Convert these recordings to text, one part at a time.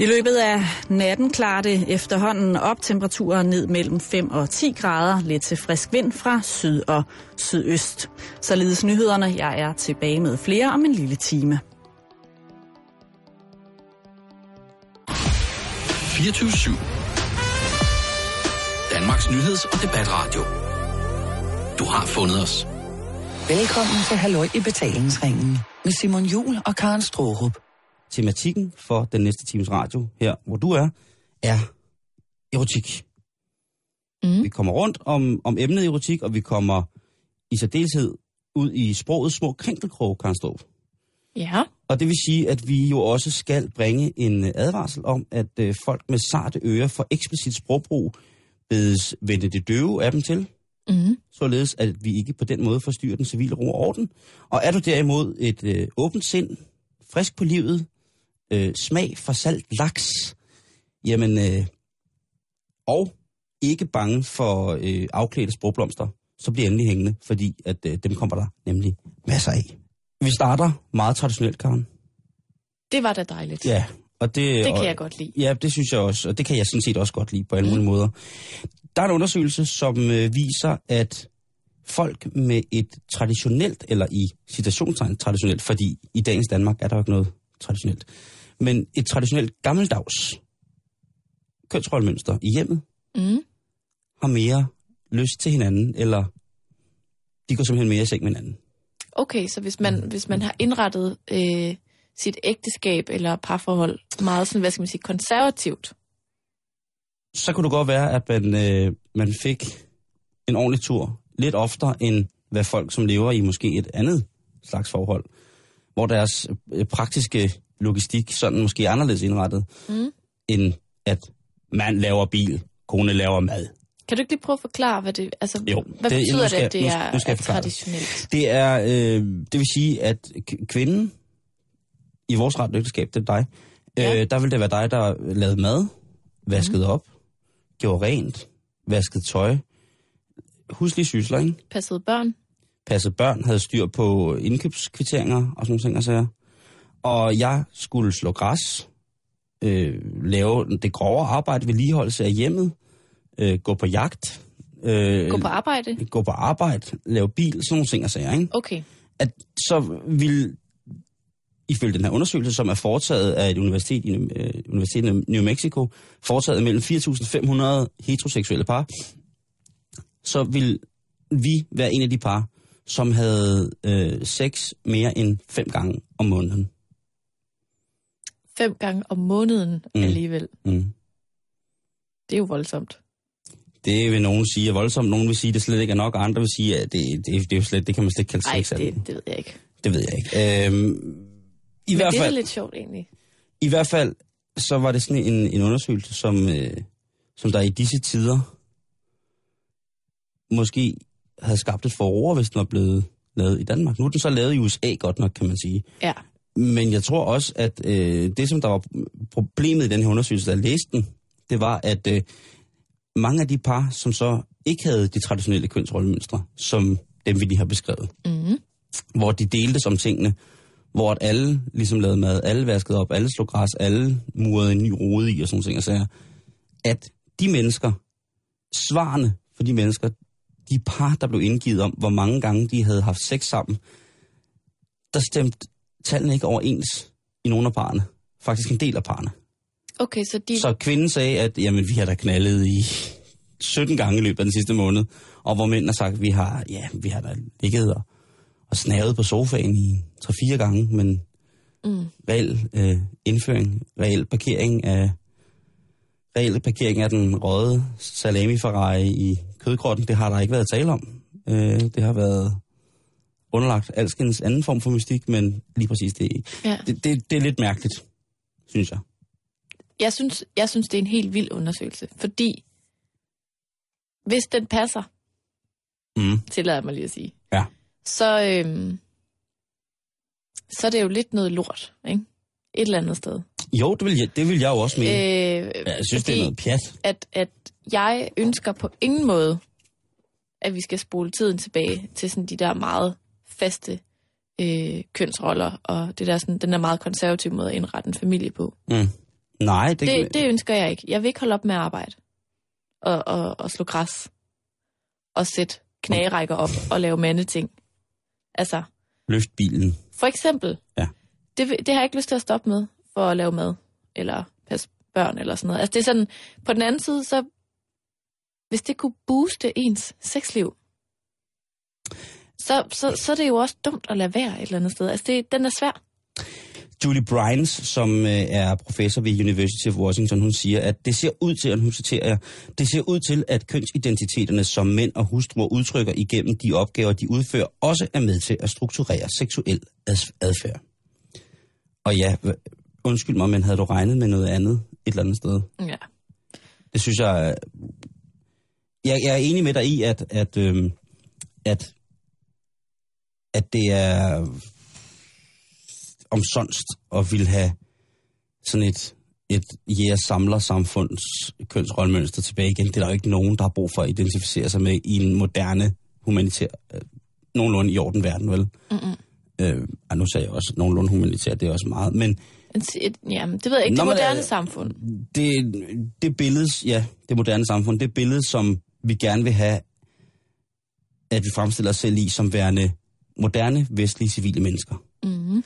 I løbet af natten klarer det efterhånden op temperaturer ned mellem 5 og 10 grader, lidt til frisk vind fra syd og sydøst. Således nyhederne, jeg er tilbage med flere om en lille time. 24 Danmarks nyheds- og debatradio. Du har fundet os. Velkommen til Halløj i betalingsringen med Simon Jul og Karen Strohrup. Tematikken for den næste times radio her, hvor du er, er erotik. Mm. Vi kommer rundt om, om emnet erotik, og vi kommer i særdeleshed ud i sprogets små krinkelkrog, Karen Strohrup. Ja. Og det vil sige, at vi jo også skal bringe en advarsel om, at øh, folk med sarte ører for eksplicit sprogbrug bedes vende det døve af dem til, Mm. således at vi ikke på den måde forstyrrer den civile ro og orden. Og er du derimod et øh, åbent sind, frisk på livet, øh, smag for salt laks, jamen, øh, og ikke bange for øh, afklædte sprogblomster, så bliver endelig hængende, fordi at øh, dem kommer der nemlig masser af. Vi starter meget traditionelt, Karen. Det var da dejligt. Ja, og det, Det kan og, jeg godt lide. Ja, det synes jeg også, og det kan jeg sådan set også godt lide på alle mulige måder. Der er en undersøgelse, som øh, viser, at folk med et traditionelt, eller i citationstegn traditionelt, fordi i dagens Danmark er der jo ikke noget traditionelt, men et traditionelt gammeldags kønsrollemønster i hjemmet, Mm. har mere lyst til hinanden, eller de går simpelthen mere i seng med hinanden. Okay, så hvis man, hvis man har indrettet øh, sit ægteskab eller parforhold meget sådan, hvad skal man sige, konservativt, så kunne det godt være, at man, øh, man fik en ordentlig tur lidt oftere, end hvad folk, som lever i måske et andet slags forhold, hvor deres øh, praktiske logistik sådan måske er anderledes indrettet, Mm. end at man laver bil, kone laver mad. kan du ikke lige prøve at forklare, hvad det, altså, Jo, hvad det- betyder nu det, skal- at det nu- er, nu skal er traditionelt? Det er, øh, det vil sige, at kvinden i vores ret ægteskab, det er dig, Ja. øh, der vil det være dig, der lavede mad, vaskede op, gjorde rent, vaskede tøj, huslige sysler, ikke? Passede børn? passede børn, havde styr på indkøbskvitteringer og sådan nogle ting og sager. Og jeg skulle slå græs, øh, lave det grove arbejde, vedligeholdelse af hjemmet, øh, gå på jagt, øh, Gå på arbejde? gå på arbejde, lave bil, sådan nogle ting og sager. Ikke? Okay. At så vil, ifølge den her undersøgelse, som er foretaget af et universitet i øh, Universitetet i New Mexico, foretaget mellem 4.500 heteroseksuelle par, så vil vi være en af de par, som havde øh, sex mere end fem gange om måneden. Fem gange om måneden Mm. alligevel. Mm. Det er jo voldsomt. Det vil nogen sige er voldsomt, nogen vil sige, at det slet ikke er nok, og andre vil sige, at det, det, det, er jo slet, det kan man slet ikke kalde Nej, sex. det, det ved jeg ikke. det ved jeg ikke. Øhm, i, Men hvert det er fald, lidt sjovt egentlig. I hvert fald, så var det sådan en, en undersøgelse, som, øh, som der i disse tider måske havde skabt et forår, hvis den var blevet lavet i Danmark. Nu er den så lavet i USA godt nok, kan man sige. Ja. Men jeg tror også, at øh, det, som der var problemet i den her undersøgelse, jeg læste den, det var, at øh, mange af de par, som så ikke havde de traditionelle kønsrollemønstre, som dem vi lige har beskrevet, Mm. hvor de delte som tingene, hvor at alle ligesom lavede mad, alle vaskede op, alle slog græs, alle murede en ny rode i og sådan ting og sager, at de mennesker, svarene for de mennesker, de par, der blev indgivet om, hvor mange gange de havde haft sex sammen, der stemte tallene ikke overens i nogle af parerne. Faktisk en del af parerne. Okay, så de... Så kvinden sagde, at jamen, vi har da knaldet i 17 gange i løbet af den sidste måned, og hvor mænd har sagt, at vi har, ja, vi har da ligget og, og snavet på sofaen i 3-4 gange, men Mm. reel øh, indføring, reel parkering af reel parkering af den røde salami i kødkrotten, det har der ikke været tale om. Øh, det har været underlagt alskens anden form for mystik, men lige præcis det, Ja. det, det, det er lidt mærkeligt, synes jeg. Jeg synes, jeg synes, det er en helt vild undersøgelse, fordi hvis den passer, Mm. tillader jeg mig lige at sige, Ja. så, øhm, så er det jo lidt noget lort, ikke? Et eller andet sted. Jo, det vil jeg, det vil jeg jo også mene. Øh, Ja, jeg synes, det er noget pjat. at, at jeg ønsker på ingen måde, at vi skal spole tiden tilbage til sådan de der meget faste øh, kønsroller, og det der sådan, den der meget konservative måde at indrette en familie på. Mm. Nej, det, Det, det ønsker jeg ikke. Jeg vil ikke holde op med at arbejde. Og, og, og slå græs. Og sætte knagerækker op og lave mandeting. Altså, løft bilen. for eksempel. Ja. Det, det har jeg ikke lyst til at stoppe med, for at lave mad. Eller passe børn, eller sådan noget. Altså, det er sådan, på den anden side, så hvis det kunne booste ens sexliv, så, så, så er det jo også dumt at lade være et eller andet sted. Altså, det, den er svær. Julie Bryans, som øh, er professor ved University of Washington, hun siger, at det ser ud til, og nu citerer jeg, det ser ud til, at kønsidentiteterne, som mænd og hustruer udtrykker igennem de opgaver, de udfører, også er med til at strukturere seksuel adfærd. Og ja, undskyld mig, men havde du regnet med noget andet et eller andet sted? Ja. Det synes jeg... øh, Jeg, jeg er enig med dig i, at, at, øhm, at, at det er omsonst at ville have sådan et, et jæger-samler-samfunds kønsrollemønster tilbage igen. Det er der jo ikke nogen, der har brug for at identificere sig med i en moderne, humanitær, øh, nogenlunde i orden verden, vel? Mm-mm. Øh, ej, nu sagde jeg også nogenlunde humanitær, det er også meget, men Et, jamen, det ved jeg ikke. Det moderne øh, samfund. det, det billede, ja, det moderne samfund, det billede, som vi gerne vil have, at vi fremstiller os selv i som værende moderne, vestlige, civile mennesker. Mm-hmm.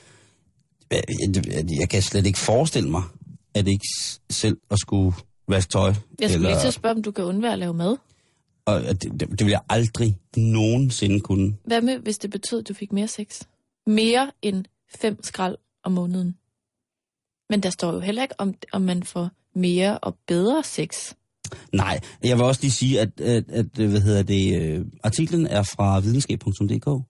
Jeg, jeg, jeg kan slet ikke forestille mig, at ikke selv at skulle vaske tøj. Jeg skulle lige til at spørge, om du kan undvære at lave mad. og det, det, det vil jeg aldrig nogensinde kunne. Hvad med, hvis det betød, at du fik mere sex? Mere end fem skrald om måneden. Men der står jo heller ikke, om, om man får mere og bedre sex. Nej, jeg vil også lige sige, at, at, at hvad hedder det, øh, artiklen er fra videnskab.dk,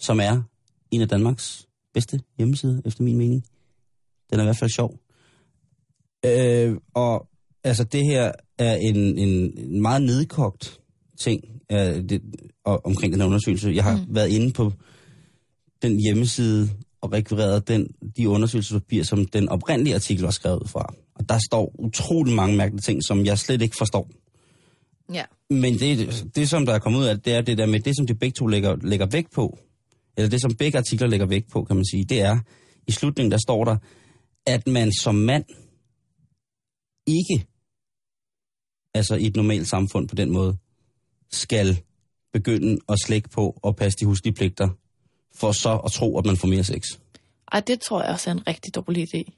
som er en af Danmarks bedste hjemmesider, efter min mening. Den er i hvert fald sjov. Øh, og altså, det her er en, en, en meget nedkogt ting øh, det, og, omkring den her undersøgelse. Jeg har mm. været inde på den hjemmeside og rekvireret den, de undersøgelsespapirer, som den oprindelige artikel var skrevet fra. Og der står utrolig mange mærkelige ting, som jeg slet ikke forstår. Ja. Men det, det, som der er kommet ud af, det er det der med, det som de begge to lægger, lægger vægt på, eller det som begge artikler lægger vægt på, kan man sige, det er, i slutningen der står der, at man som mand ikke, altså i et normalt samfund på den måde, skal begynde at slække på og passe de huslige pligter, for så at tro, at man får mere sex. Ej, det tror jeg også er en rigtig dårlig idé.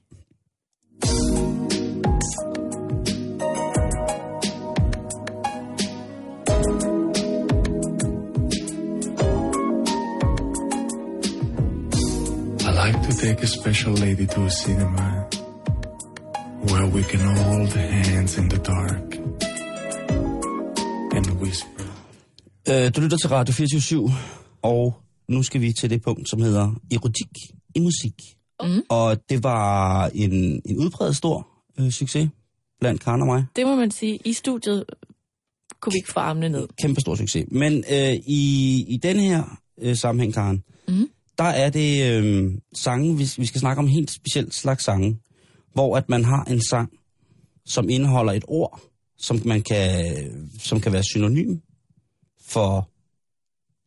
Like to take a special lady to a cinema where we can hold hands in the dark and whisper. Øh, du lytter til Radio 24 og nu skal vi til det punkt, som hedder erotik i musik. Mm. Og det var en, en udbredt stor øh, succes blandt Karen og mig. Det må man sige. I studiet kunne vi ikke få armene ned. Kæmpe stor succes. Men øh, i, i den her øh, sammenhæng, Karen, Mhm der er det øh, sange, vi, vi skal snakke om en helt speciel slags sange, hvor at man har en sang, som indeholder et ord, som man kan, som kan være synonym for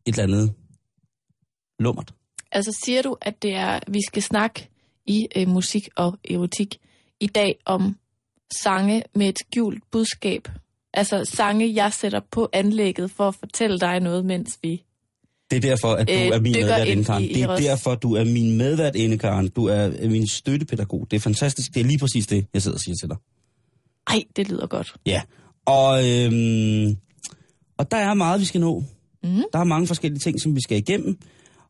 et eller andet lummert. Altså siger du, at det er, vi skal snakke i øh, musik og erotik i dag om sange med et skjult budskab? Altså sange, jeg sætter på anlægget for at fortælle dig noget, mens vi... Det er derfor, at du Øh, er min dykker medvært ind inde, Karen. i- i Det er derfor, du er min medvært inde, Karen. Du er min støttepædagog. Det er fantastisk. Det er lige præcis det, jeg sidder og siger til dig. Ej, det lyder godt. Ja, og, øhm, og der er meget, vi skal nå. Mm. Der er mange forskellige ting, som vi skal igennem.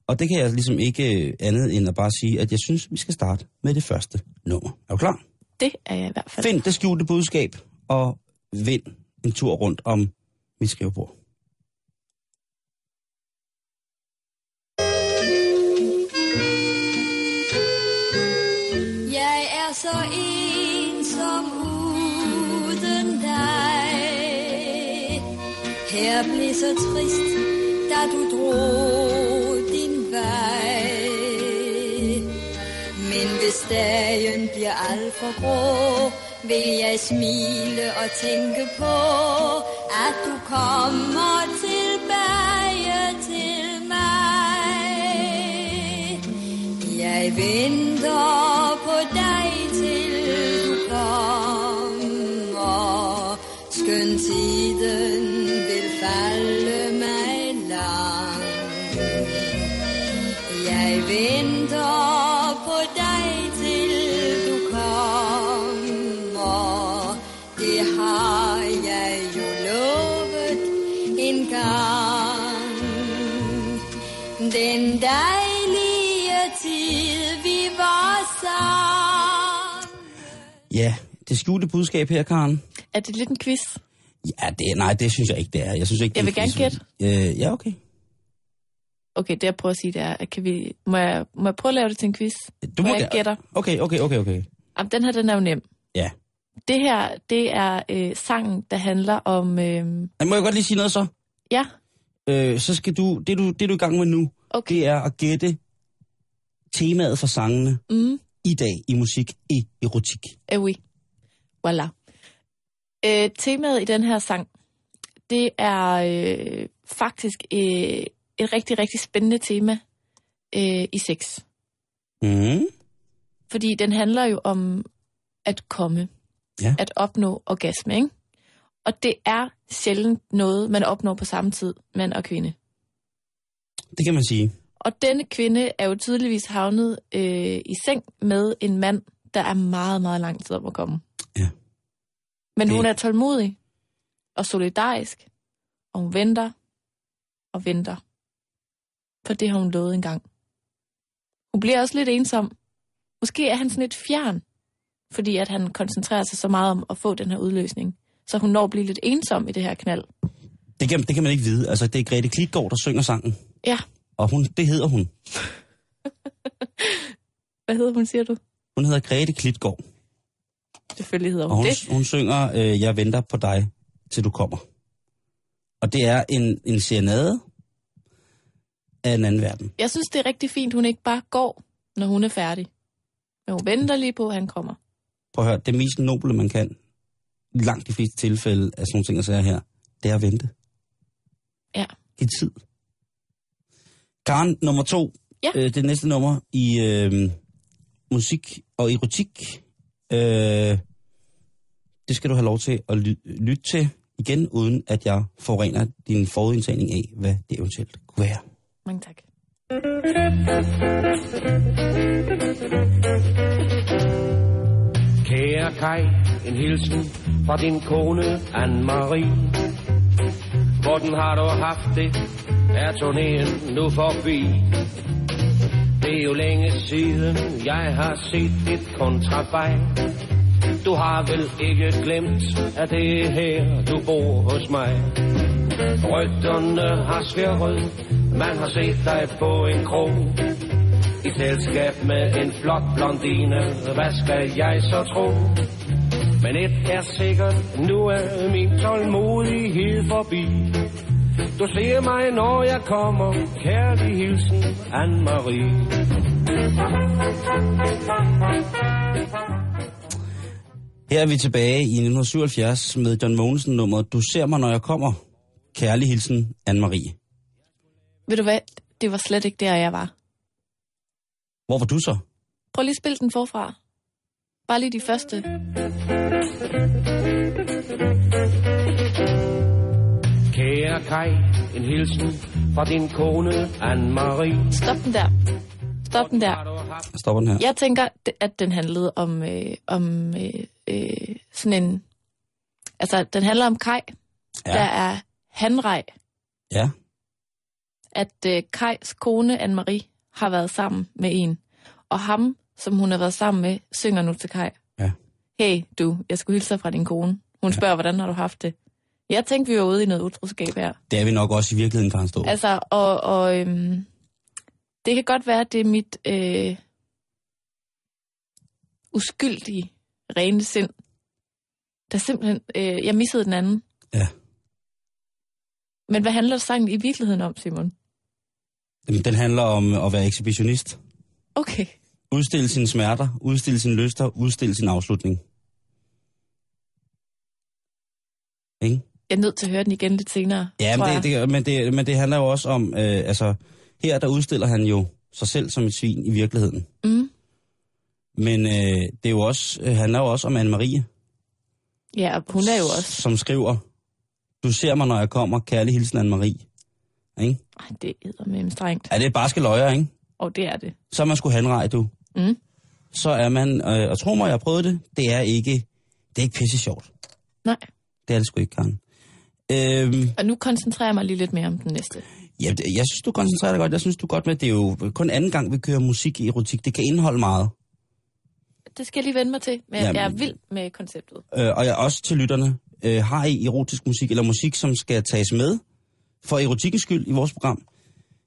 Og det kan jeg ligesom ikke øh, andet end at bare sige, at jeg synes, vi skal starte med det første nummer. Er du klar? Det er jeg i hvert fald. Find det skjulte budskab og vind en tur rundt om mit skrivebord. Så ensom uden dig. Her blev så trist, da du drog din vej. Men hvis dagen bliver alt for grå, vil jeg smile og tænke på, at du kommer tilbage til mig. Jeg venter på dig Verden vil falde mig lang. Jeg venter på dig til du kommer. Det har jeg jo lovet en gang. Den dejlige tid vi. Ja, det skjulte budskab her, Karen. Er det lidt en quiz? Ja, det, nej, det synes jeg ikke, det er. Jeg, synes ikke, det Jeg vil gerne quiz. Øh, ja, okay. Okay, det jeg prøver at sige, det er, at kan vi, må, jeg, må jeg prøve at lave det til en quiz? Du må jeg gætter. Okay, okay, okay, okay. Jamen, den her, den er jo nem. Ja. Det her, det er øh, sangen, der handler om... Øh, Men Må jeg godt lige sige noget så? ja, Øh, så skal du, det du, det du er i gang med nu, okay. det er at gætte temaet for sangene Mm, i dag i musik i erotik. eh oui. Voilà. Øh, temaet i den her sang, det er øh, faktisk øh, et rigtig, rigtig spændende tema øh, i sex. Mm. Fordi den handler jo om at komme. Ja. At opnå orgasme, ikke? Og det er sjældent noget, man opnår på samme tid, mand og kvinde. Det kan man sige. Og denne kvinde er jo tydeligvis havnet øh, i seng med en mand, der er meget, meget lang tid om at komme. Men Det- hun er tålmodig og solidarisk, og hun venter og venter. For det har hun lovet engang. Hun bliver også lidt ensom. Måske er han sådan lidt fjern, fordi at han koncentrerer sig så meget om at få den her udløsning. Så hun når at blive lidt ensom i det her knald. Det kan, det kan man ikke vide. Altså, det er Grete Klitgaard, der synger sangen. Ja, Og hun, det hedder hun. hvad hedder hun, siger du? Hun hedder Grete Klitgaard. Selvfølgelig hedder Og hun hun, det. hun synger, øh, jeg venter på dig, til du kommer. Og det er en, en serenade af en anden verden. Jeg synes, det er rigtig fint, hun ikke bare går, når hun er færdig. Men hun venter lige på, at han kommer. Prøv at høre, det mest noble, man kan, i langt de fleste tilfælde af sådan nogle ting, jeg siger her, det er at vente. Ja. Giv tid. Karen, nummer to. Ja. Øh, det næste nummer i øh, musik og erotik. Øh, det skal du have lov til at ly- lytte til igen, uden at jeg forurener din forudindtagning af, hvad det eventuelt kunne være. Mange tak. Kære Kai, en hilsen fra din kone Anne-Marie. Hvordan har du haft det? Er turnéen nu forbi? Det er jo længe siden, jeg har set dit kontrabej. Du har vel ikke glemt, at det er her, du bor hos mig. Rygterne har svirret, man har set dig på en krog. I selskab med en flot blondine, hvad skal jeg så tro? Men et er sikkert, nu er min tålmodighed forbi. Du ser mig, når jeg kommer, kærlig hilsen, Anne-Marie. Her er vi tilbage i 1977 med John Mogensen nummer Du ser mig, når jeg kommer. Kærlig hilsen, Anne-Marie. Ved du hvad? Det var slet ikke der, jeg var. Hvor var du så? Prøv lige at spille den forfra. Bare lige de første. Kære Kai, en hilsen fra din kone, Anne-Marie. Stop den der. Stop den der. Jeg stopper den her. Jeg tænker, at den handlede om, øh, om øh, øh, sådan en... Altså, den handler om Kai, ja. der er hanrej. Ja. At øh, Kajs kone, Anne-Marie, har været sammen med en. Og ham, som hun har været sammen med, synger nu til Kai. Ja. Hey, du, jeg skulle hilse dig fra din kone. Hun spørger, hvordan har du haft det? Jeg tænkte, vi var ude i noget utroskab her. Det er vi nok også i virkeligheden, Karen Stå. Altså, og, og øhm, det kan godt være, at det er mit øh, uskyldige, rene sind, der simpelthen, øh, jeg missede den anden. Ja. Men hvad handler sangen i virkeligheden om, Simon? Jamen, Den handler om at være ekshibitionist. Okay. Udstille sine smerter, udstille sine lyster, udstille sin afslutning. Ikke? Jeg er nødt til at høre den igen lidt senere, Ja, men det, det, men, det, men det handler jo også om, øh, altså, her der udstiller han jo sig selv som et svin i virkeligheden. Mm. Men øh, det er jo også, øh, handler jo også om Anne-Marie, Ja, og hun er jo også... som skriver, du ser mig, når jeg kommer, kærlig hilsen Anne-Marie. Ikke? Ej, det er med strengt. Er det bare skal løjer, ikke? Og det er det. Så er man sgu handrej, du. Mm. Så er man, øh, og tro mig, jeg har prøvet det, det er ikke, det er ikke pisse sjovt. Nej. Det er det sgu ikke, Karen. Øhm, Og nu koncentrerer jeg mig lige lidt mere om den næste. ja, jeg synes, du koncentrerer dig godt. Jeg synes, du godt med, det er jo kun anden gang, vi kører musik i erotik. Det kan indeholde meget. det skal jeg lige vende mig til. Men Jamen. jeg er vild med konceptet. Øh, og jeg også til lytterne. Øh, har I erotisk musik, eller musik, som skal tages med for erotikkens skyld i vores program?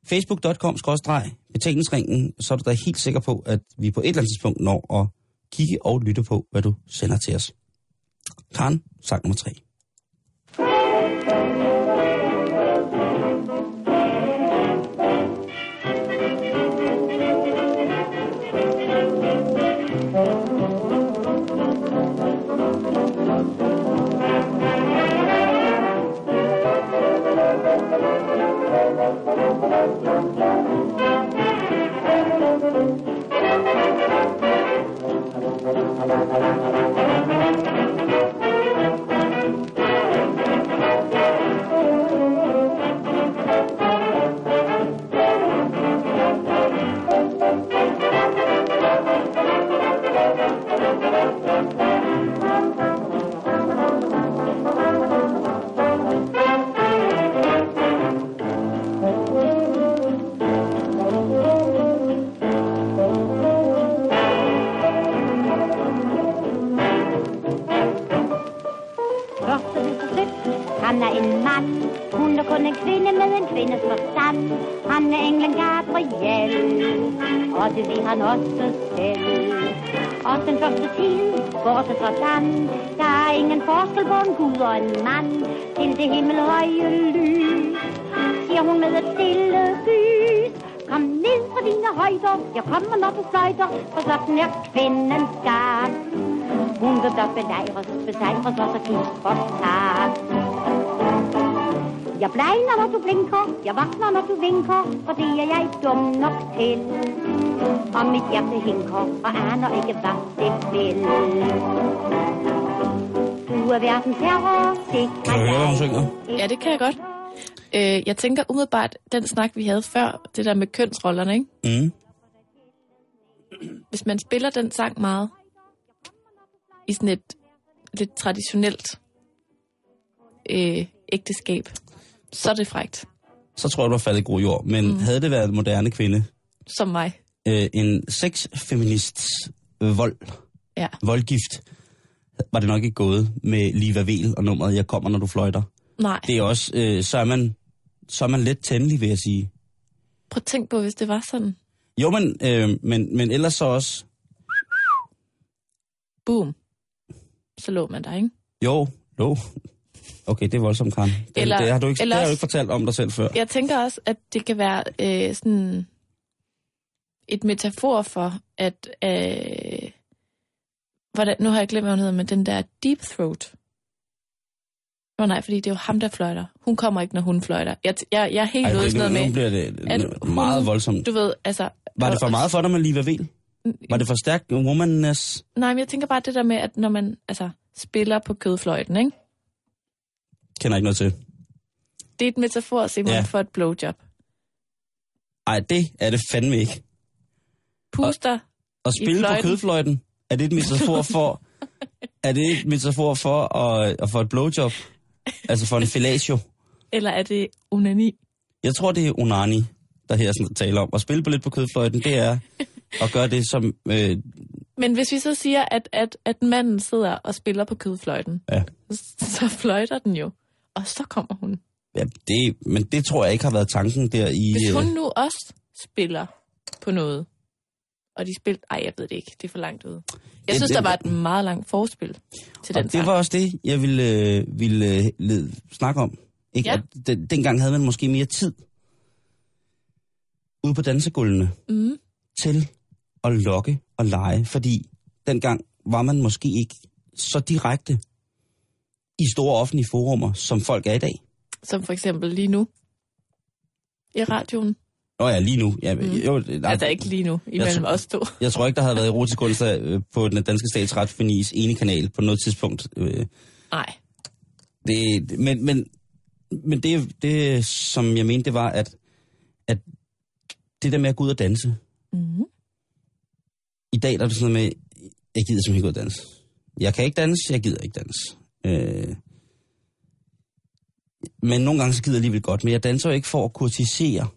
Facebook.com-betalingsringen, så er du da helt sikker på, at vi på et eller andet tidspunkt når at kigge og lytte på, hvad du sender til os. Karen, sang nummer tre. Første han er en mand. Hun er kun en kvinde med en kvindes forstand. Han er englen Gabriel, og det vil han også selv. Og den første tid går det sådan. Der er ingen forskel på en gud og en mand. Til det himmelhøje lys, siger hun med et stille gys. Kom ned fra dine højder, jeg kommer når du fløjter, for sådan er kvindens gang. Hun vil blot belejres, besejres og så gives for tak. Jeg blegner, når du blinker, jeg vågner, når du vinker, for det er jeg dum nok til. Og mit hjerte hinker, og aner ikke, hvad det vil. Du er verdens herre, det Kan synger? Ja, det kan jeg godt. Øh, jeg tænker umiddelbart, den snak, vi havde før, det der med kønsrollerne, ikke? Mm. Hvis man spiller den sang meget, i sådan et lidt traditionelt øh, ægteskab, så er det frægt, Så tror jeg, du har faldet i god jord. Men mm. havde det været en moderne kvinde, som mig. øh, en sexfeminists øh, vold, Ja. voldgift, var det nok ikke gået med Liva Vel og nummeret Jeg kommer, når du fløjter. Nej, Det er også, øh, så, er man, så er man lidt tændelig, vil jeg sige. prøv at tænk på, hvis det var sådan. Jo, men, øh, men, men ellers så også, Boom. Så lå man der, ikke? jo, jo. Okay, det er voldsomt, Karen. Det, Eller- det, har du ikke, det eller har du ikke fortalt om dig selv før. Jeg tænker også, at det kan være øh, sådan et metafor for, at... Øh, hvordan, nu har jeg glemt, hvad hun hedder, men den der deep throat. Nå nej, fordi det er jo ham, der fløjter. Hun kommer ikke, når hun fløjter. Jeg, jeg, jeg er helt ude det, sådan nu, noget nu med... bliver det at meget hun- voldsomt. Du ved, altså... Var det for meget for dig med Liva Vel? Var det for stærkt womanness? Nej, men jeg tænker bare det der med, at når man altså, spiller på kødfløjten, ikke? Kender ikke noget til. Det er et metafor, Simon, Ja. for et blowjob. Ej, det er det fandme ikke. Puster. At I spille på fløjten. kødfløjten, er det et metafor for... er det et metafor for at, at få et blowjob? Altså for en fellatio? Eller er det onani? Jeg tror, det er onani, der her sådan taler om. At spille på lidt på kødfløjten, det er at gøre det som... Øh, Men hvis vi så siger, at, at, at manden sidder og spiller på kødfløjten, ja, så fløjter den jo. Og så kommer hun. ja det, men det tror jeg ikke har været tanken der i... Hvis øh, hun nu også spiller på noget, og de spiller... Ej, jeg ved det ikke. Det er for langt ude. Jeg synes, det- der var et meget langt forspil til den det sang. var også det, jeg ville, øh, ville øh, led, snakke om. Ikke? Ja. At den, dengang havde man måske mere tid ude på dansegulvene Mm. til at lokke og lege, fordi dengang var man måske ikke så direkte i store offentlige forumer, som folk er i dag. Som for eksempel lige nu i radioen. Nå ja, lige nu. Ja, Mm. jo, nej, Altså ikke lige nu, imellem tror- os to. Jeg tror ikke, der havde været erotisk onsdag øh, på den danske statsretforenis ene kanal på noget tidspunkt. Øh, Nej. Det, men, men, men det, det, som jeg mente, det var, at, at det der med at gå ud og danse, Mm. i dag der er det sådan noget med, jeg gider simpelthen ikke gå og danse. Jeg kan ikke danse, jeg gider ikke danse. Øh, men nogle gange så gider jeg alligevel godt, men jeg danser jo ikke for at kurtisere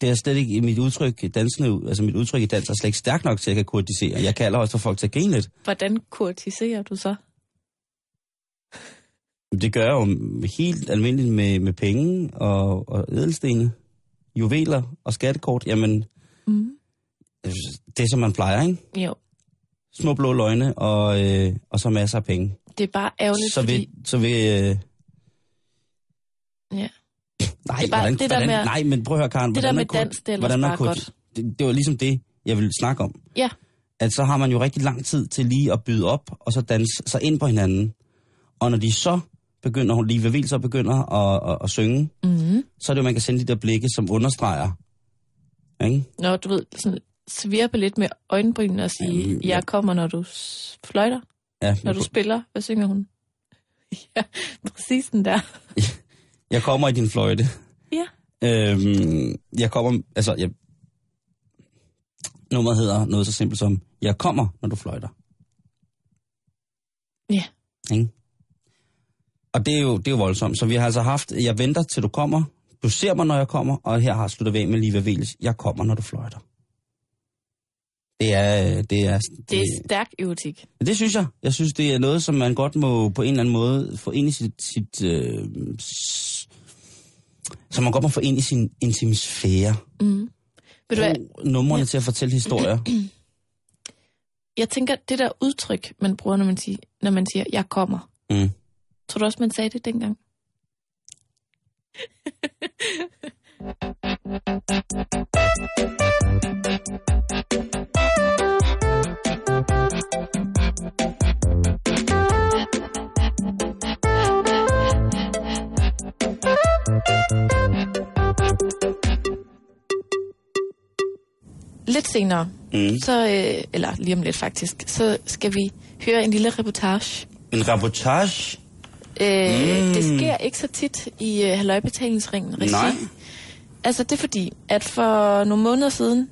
det er slet ikke mit udtryk, dansende, altså mit udtryk i dans er slet ikke stærkt nok til, at jeg kan kurtisere. Jeg kalder også for folk til at grine lidt. Hvordan kurtiserer du så? Det gør jeg jo helt almindeligt med, med penge og, og edelstene, juveler og skattekort. Jamen, Mm. det som man plejer, ikke? Jo, Små blå løgne og, øh, og så masser af penge. det er bare ærgerligt, så fordi... vil, så vil øh, Ja. nej, Det er bare- hvordan, det der hvordan, med- nej, men prøv at høre, Karen. det der hvordan med kur- dans, det er hvordan man bare godt. Det, det var ligesom det, jeg ville snakke om. Ja, At så har man jo rigtig lang tid til lige at byde op, og så danse sig ind på hinanden. Og når de så begynder, hun lige ved så begynder at, at, at synge, mm. så er det jo, man kan sende de der blikke, som understreger. Ikke? Når du ved, sådan svirpe lidt med øjenbrynene og sige, Jamen, ja. jeg kommer, når du fløjter, Ja, når du spiller. Hvad synger hun? ja, præcis den der. Jeg kommer i din fløjte. Ja. Øhm, jeg kommer, altså, jeg, nummeret hedder noget så simpelt som, jeg kommer, når du fløjter. Ja. Ikke? Og det er, jo, det er jo voldsomt. Så vi har altså haft, jeg venter til du kommer, du ser mig, når jeg kommer, og her har slutter vi af med Liva Veles, jeg kommer, når du fløjter. Det er, det er, Det er stærk erotik. det synes jeg. Jeg synes, det er noget, som man godt må på en eller anden måde få ind i sit... sit øh, s- som man godt må få ind i sin intimisfære. Mm. Ved du hvad, numrene til at fortælle historier. jeg tænker, det der udtryk, man bruger, når man siger, når man siger jeg kommer. Mm. Tror du også, man sagde det dengang? Lidt senere, Mm. så, øh, eller lige om lidt faktisk, så skal vi høre en lille reportage. En reportage. Øh, Mm. Det sker ikke så tit i øh, halvøjbetalingsringen regi. Nej. Altså det er fordi, at for nogle måneder siden,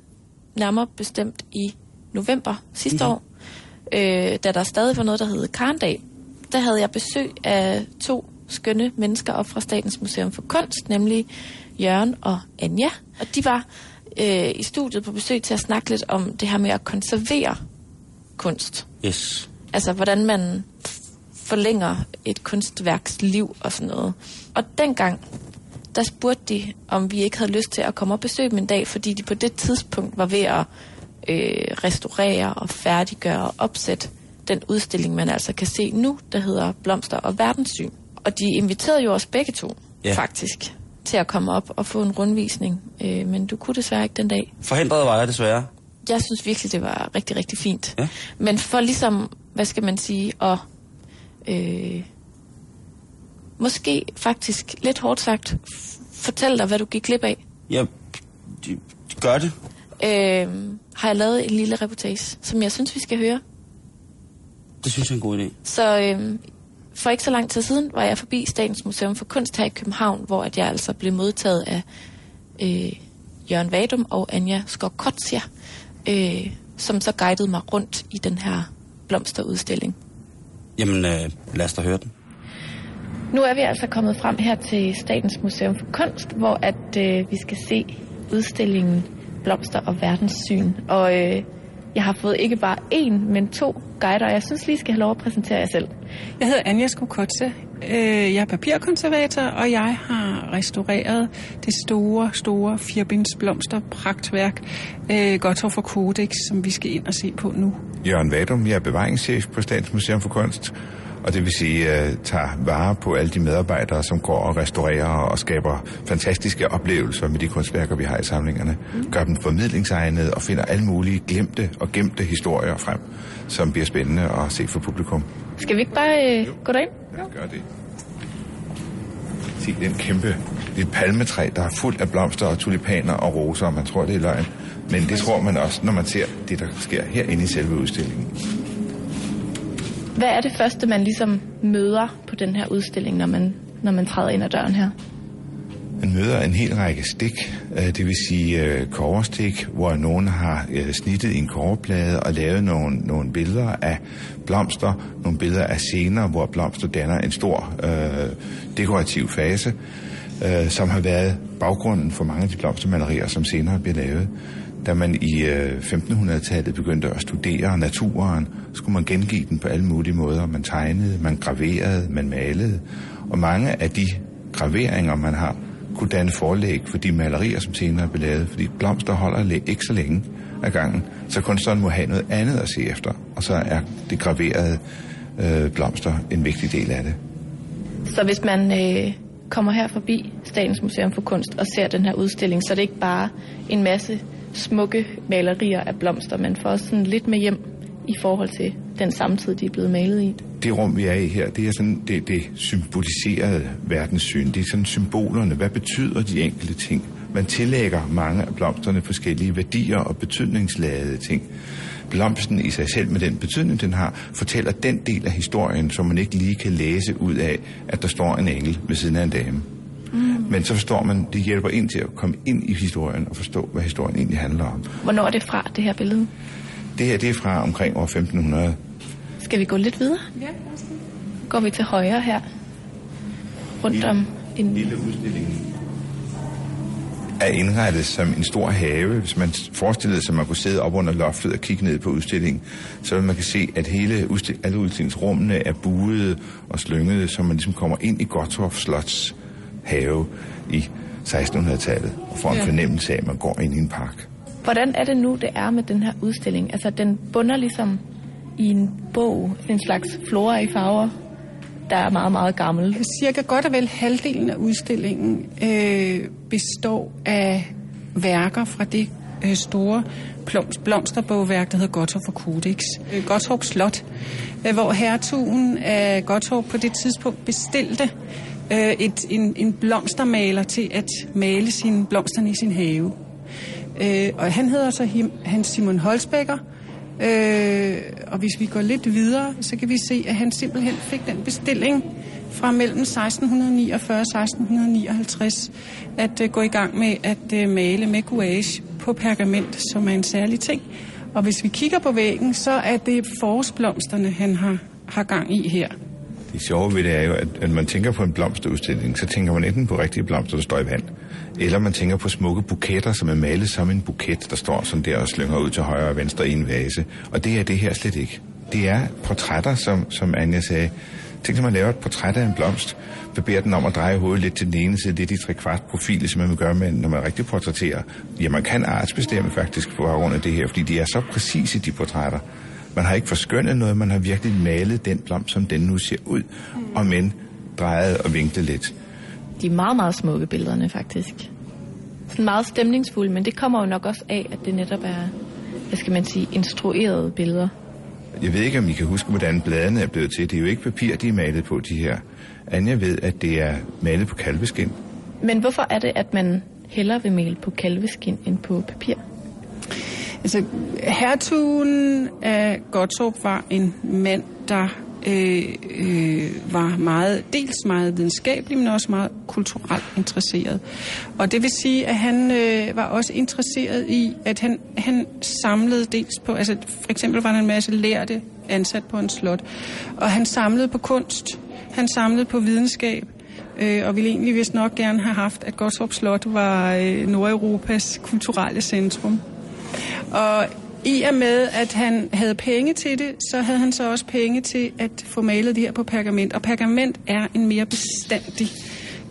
nærmere bestemt i november sidste Mhm. år, øh, da der stadig var noget, der hed Karndag, der havde jeg besøg af to skønne mennesker op fra Statens Museum for Kunst, nemlig Jørgen og Anja. Og de var øh, i studiet på besøg til at snakke lidt om det her med at konservere kunst. Yes. Altså, hvordan man forlænger et kunstværks liv og sådan noget. Og dengang, der spurgte de, om vi ikke havde lyst til at komme og besøge dem en dag, fordi de på det tidspunkt var ved at øh, restaurere og færdiggøre og opsætte den udstilling, man altså kan se nu, der hedder Blomster og Verdenssyn. Og de inviterede jo os begge to, ja. faktisk, til at komme op og få en rundvisning. Øh, men du kunne desværre ikke den dag. Forhindret var jeg desværre. Jeg synes virkelig, det var rigtig, rigtig fint. Ja. Men for ligesom, hvad skal man sige, at øh, måske faktisk lidt hårdt sagt, f- fortælle dig, hvad du gik glip af, de gør det. øh, har jeg lavet en lille reportage, som jeg synes, vi skal høre. Det synes jeg er en god idé. Så øh, for ikke så lang tid siden var jeg forbi Statens Museum for Kunst her i København, hvor at jeg altså blev modtaget af øh, Jørgen Vadum og Anja Skokotsia, øh, som så guidede mig rundt i den her blomsterudstilling. Jamen, øh, lad os da høre den. Nu er vi altså kommet frem her til Statens Museum for Kunst, hvor at øh, vi skal se udstillingen Blomster og Verdenssyn. Og øh, jeg har fået ikke bare én, men to guider, og jeg synes lige, skal have lov at præsentere jer selv. Jeg hedder Anja Skokotse. Øh, Jeg er papirkonservator, og jeg har restaureret det store, store firbinds blomster pragtværk øh, Gottorf for Codex, som vi skal ind og se på nu. Jørgen Vadum, jeg er bevaringschef på Statens Museum for Kunst, og det vil sige, jeg tager vare på alle de medarbejdere, som går og restaurerer og skaber fantastiske oplevelser med de kunstværker, vi har i samlingerne. Gør dem formidlingsegnede og finder alle mulige glemte og gemte historier frem, som bliver spændende at se for publikum. Skal vi ikke bare øh, gå derind? Os gøre det. Se, det er en kæmpe det et palmetræ, der er fuld af blomster og tulipaner og roser, og man tror, det er løgn. Men det tror man også, når man ser det, der sker herinde i selve udstillingen. Hvad er det første, man ligesom møder på den her udstilling, når man, når man træder ind ad døren her? Man møder en hel række stik, øh, det vil sige øh, koverstik, hvor nogen har øh, snittet i en koverplade og lavet nogle, nogle billeder af blomster, nogle billeder af scener, hvor blomster danner en stor øh, dekorativ fase. øh, som har været baggrunden for mange af de blomstermalerier, som senere bliver lavet. Da man i øh, 1500-tallet begyndte at studere naturen, skulle man gengive den på alle mulige måder. Man tegnede, man graverede, man malede. Og mange af de graveringer, man har, kunne danne forlæg for de malerier, som senere blev lavet. Fordi blomster holder ikke så længe ad gangen, så kunstneren må have noget andet at se efter. Og så er det graverede øh, blomster en vigtig del af det. Så hvis man øh, kommer her forbi Statens Museum for Kunst og ser den her udstilling, så er det ikke bare en masse smukke malerier af blomster, man får også sådan lidt med hjem i forhold til den samtid, de er blevet malet i. Det rum, vi er i her, det er sådan det, det symboliserede verdenssyn. Det er sådan symbolerne. Hvad betyder de enkelte ting? Man tillægger mange af blomsterne forskellige værdier og betydningsladede ting. Blomsten i sig selv med den betydning, den har, fortæller den del af historien, som man ikke lige kan læse ud af, at der står en engel ved siden af en dame. Men så forstår man, det hjælper ind til at komme ind i historien og forstå, hvad historien egentlig handler om. Hvornår er det fra, det her billede? Det her, det er fra omkring år 1500. Skal vi gå lidt videre? Ja, Går vi til højre her? Rundt om en... Lille udstilling er indrettet som en stor have. Hvis man forestillede sig, at man kunne sidde op under loftet og kigge ned på udstillingen, så vil man kan se, at hele udstil- alle udstillingsrummene er buede og slyngede, så man ligesom kommer ind i Gottorp Slots have i 1600-tallet og får en Ja. fornemmelse af, at man går ind i en park. Hvordan er det nu, det er med den her udstilling? Altså, den bunder ligesom i en bog, en slags flora i farver, der er meget, meget gammel. Cirka godt og vel halvdelen af udstillingen øh, består af værker fra det øh, store plom- blomsterbogværk, der hedder Gottorp for Codex. Øh, Gottorp Slot, øh, hvor hertugen af Gottorp på det tidspunkt bestilte øh, et, en, en blomstermaler til at male sine blomsterne i sin have. Øh, og han hedder så him, Hans Simon Holsbækker. Øh, og hvis vi går lidt videre, så kan vi se, at han simpelthen fik den bestilling fra mellem 1649 og 1659 at øh, gå i gang med at øh, male med gouache på pergament, som er en særlig ting. Og hvis vi kigger på væggen, så er det forårsblomsterne, han har, har gang i her. Det sjove ved det er jo, at når man tænker på en blomsterudstilling, så tænker man enten på rigtige blomster, der står i vand, eller man tænker på smukke buketter, som er malet som en buket, der står sådan der og slynger ud til højre og venstre i en vase. Og det er det her slet ikke. Det er portrætter, som, som Anja sagde. Tænk, at man laver et portræt af en blomst, beder den om at dreje hovedet lidt til den ene side, lidt i tre kvart profil, som man vil gøre, med, når man rigtig portrætterer. Ja, man kan artsbestemme faktisk på grund af det her, fordi de er så præcise, de portrætter. Man har ikke forskønnet noget, man har virkelig malet den blomst, som den nu ser ud, og men drejet og vinklet lidt. De er meget, meget smukke billederne, faktisk. Sådan meget stemningsfulde, men det kommer jo nok også af, at det netop er, hvad skal man sige, instruerede billeder. Jeg ved ikke, om I kan huske, hvordan bladene er blevet til. Det er jo ikke papir, de er malet på, de her. Anja ved, at det er malet på kalveskin. Men hvorfor er det, at man hellere vil male på kalveskin end på papir? Altså, hertugen af Gottorp var en mand, der øh, øh, var meget, dels meget videnskabelig, men også meget kulturelt interesseret. Og det vil sige, at han øh, var også interesseret i, at han, han samlede dels på, altså for eksempel var der en masse lærte ansat på en slot, og han samlede på kunst, han samlede på videnskab, øh, og ville egentlig vist nok gerne have haft, at Gottorp Slot var øh, Nordeuropas kulturelle centrum. Og i og med, at han havde penge til det, så havde han så også penge til at få malet det her på pergament. Og pergament er en mere bestandig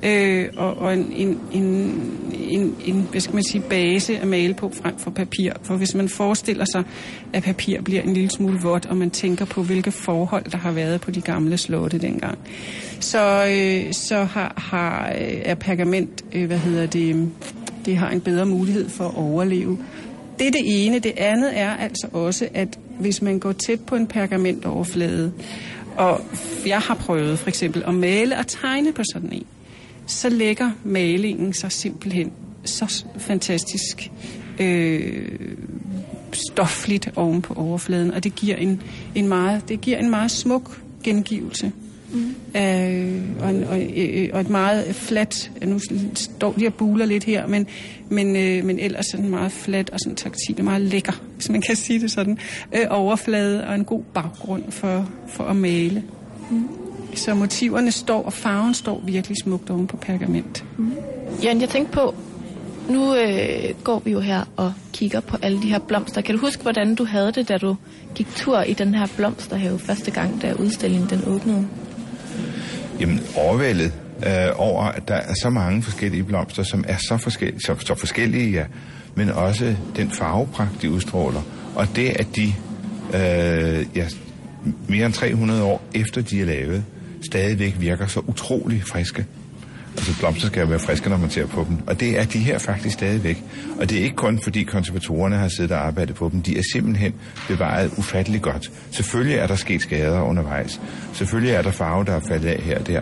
øh, og, og en, en, en, en, en, hvad skal man sige, base at male på frem for papir. For hvis man forestiller sig, at papir bliver en lille smule vådt, og man tænker på, hvilke forhold der har været på de gamle slotte dengang, så, øh, så har, har, øh, er pergament, øh, hvad hedder det, det har en bedre mulighed for at overleve. Det er det ene. Det andet er altså også, at hvis man går tæt på en pergamentoverflade, og jeg har prøvet for eksempel at male og tegne på sådan en, så lægger malingen sig simpelthen så fantastisk øh, stofligt oven på overfladen, og det giver en, en, meget, det giver en meget smuk gengivelse. Mm. Øh, og, en, og, øh, og et meget fladt, nu står de og buler lidt her, men, men, øh, men ellers sådan meget fladt og sådan taktil og meget lækker, hvis man kan sige det sådan, øh, overflade og en god baggrund for, for at male. Mm. Så motiverne står, og farven står virkelig smukt oven på pergament. Jan, jeg tænkte på, nu øh, går vi jo her og kigger på alle de her blomster. Kan du huske, hvordan du havde det, da du gik tur i den her blomsterhave første gang, da udstillingen den åbnede? Jamen, overvældet øh, over, at der er så mange forskellige blomster, som er så forskellige, så, så forskellige ja, men også den farvepragt, de udstråler. Og det, at de øh, ja, mere end 300 år efter de er lavet, stadigvæk virker så utrolig friske. Altså blomster skal jo være friske, når man ser på dem. Og det er de her faktisk stadigvæk. Og det er ikke kun fordi konservatorerne har siddet og arbejdet på dem. De er simpelthen bevaret ufatteligt godt. Selvfølgelig er der sket skader undervejs. Selvfølgelig er der farve, der er faldet af her og der.